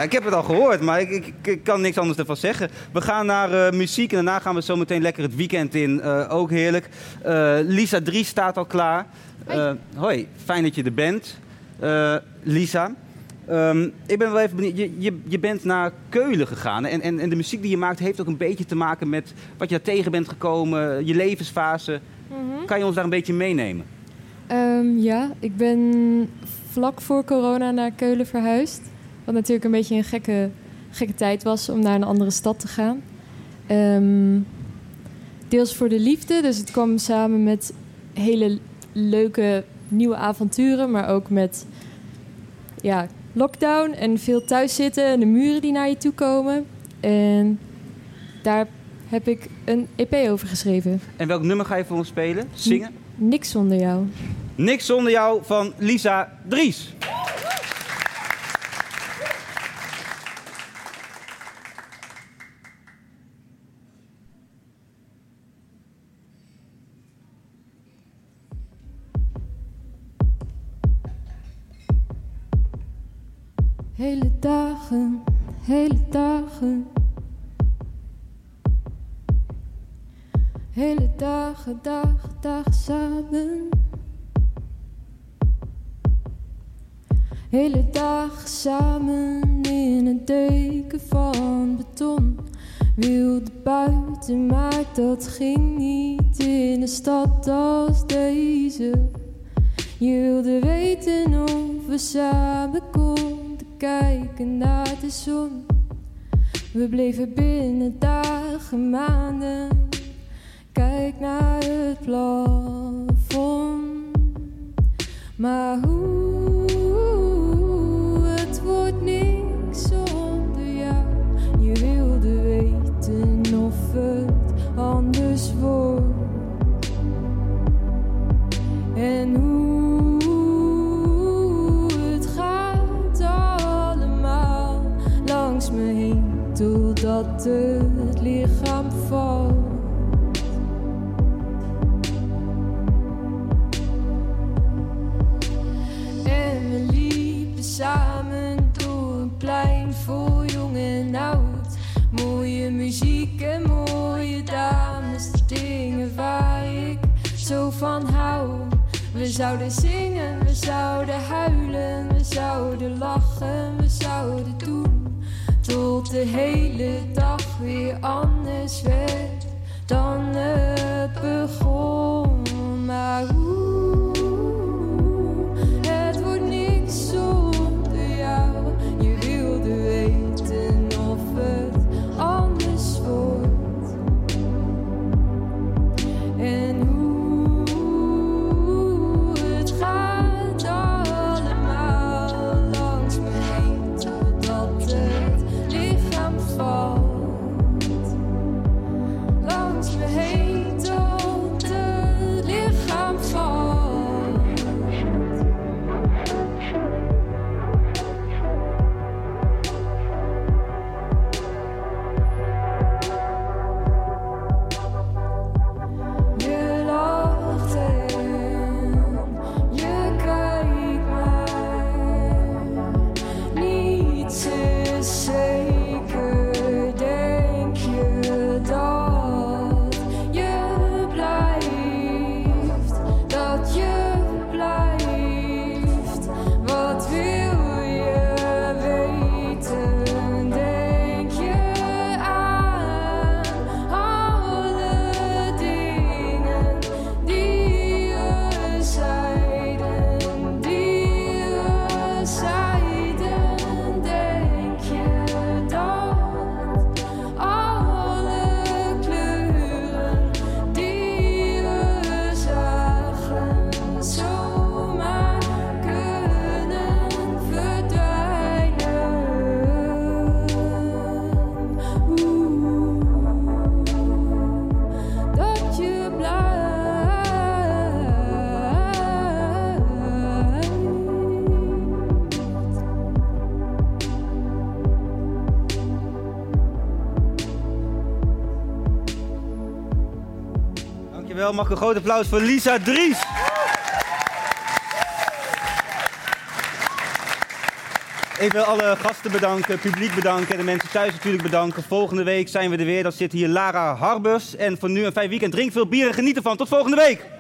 [SPEAKER 1] ik heb het al gehoord, maar ik, ik, ik kan niks anders ervan zeggen. We gaan naar eh, muziek en daarna gaan we zo meteen lekker het weekend in. Eh, ook heerlijk. Eh, Lisa 3 staat al klaar. Eh, hoi, fijn dat je er bent. Lisa, ehm, ik ben wel even benieuwd. Je, je, je bent naar Keulen gegaan en, en, en de muziek die je maakt heeft ook een beetje te maken met wat je daar tegen bent gekomen, je levensfase. Kan je ons daar een beetje meenemen?
[SPEAKER 16] Ehm, ja, ik ben vlak voor corona naar Keulen verhuisd. Wat natuurlijk een beetje een gekke, gekke tijd was om naar een andere stad te gaan. Ehm, deels voor de liefde, dus het kwam samen met hele leuke nieuwe avonturen, maar ook met ja, lockdown en veel thuiszitten en de muren die naar je toe komen. En daar heb ik een EP over geschreven.
[SPEAKER 1] En welk nummer ga je voor ons spelen? Zingen?
[SPEAKER 16] Niks zonder jou.
[SPEAKER 1] Niks zonder jou van Lisa Dries.
[SPEAKER 16] Hele dagen, hele dagen. Hele dagen, dagen, dagen samen. Hele dag samen in een deken van beton. Wilde buiten, maar dat ging niet in een stad als deze. Je wilde weten of we samen konden kijken naar de zon. We bleven binnen dagen, maanden. Kijk naar het plafond. Maar hoe, wordt niks zonder jou. Je wilde weten of het anders wordt. En hoe het gaat allemaal langs me heen totdat het lichaam valt. Van hou. We zouden zingen, we zouden huilen, we zouden lachen, we zouden doen. Tot de hele dag weer anders werd dan het begon. Maar hoe,
[SPEAKER 1] mag een groot applaus voor Lisa Dries. Ik wil alle gasten bedanken, publiek bedanken en de mensen thuis natuurlijk bedanken. Volgende week zijn we er weer. Dan zit hier Lara Harbers. En voor nu een fijn weekend. Drink veel bier en geniet ervan. Tot volgende week.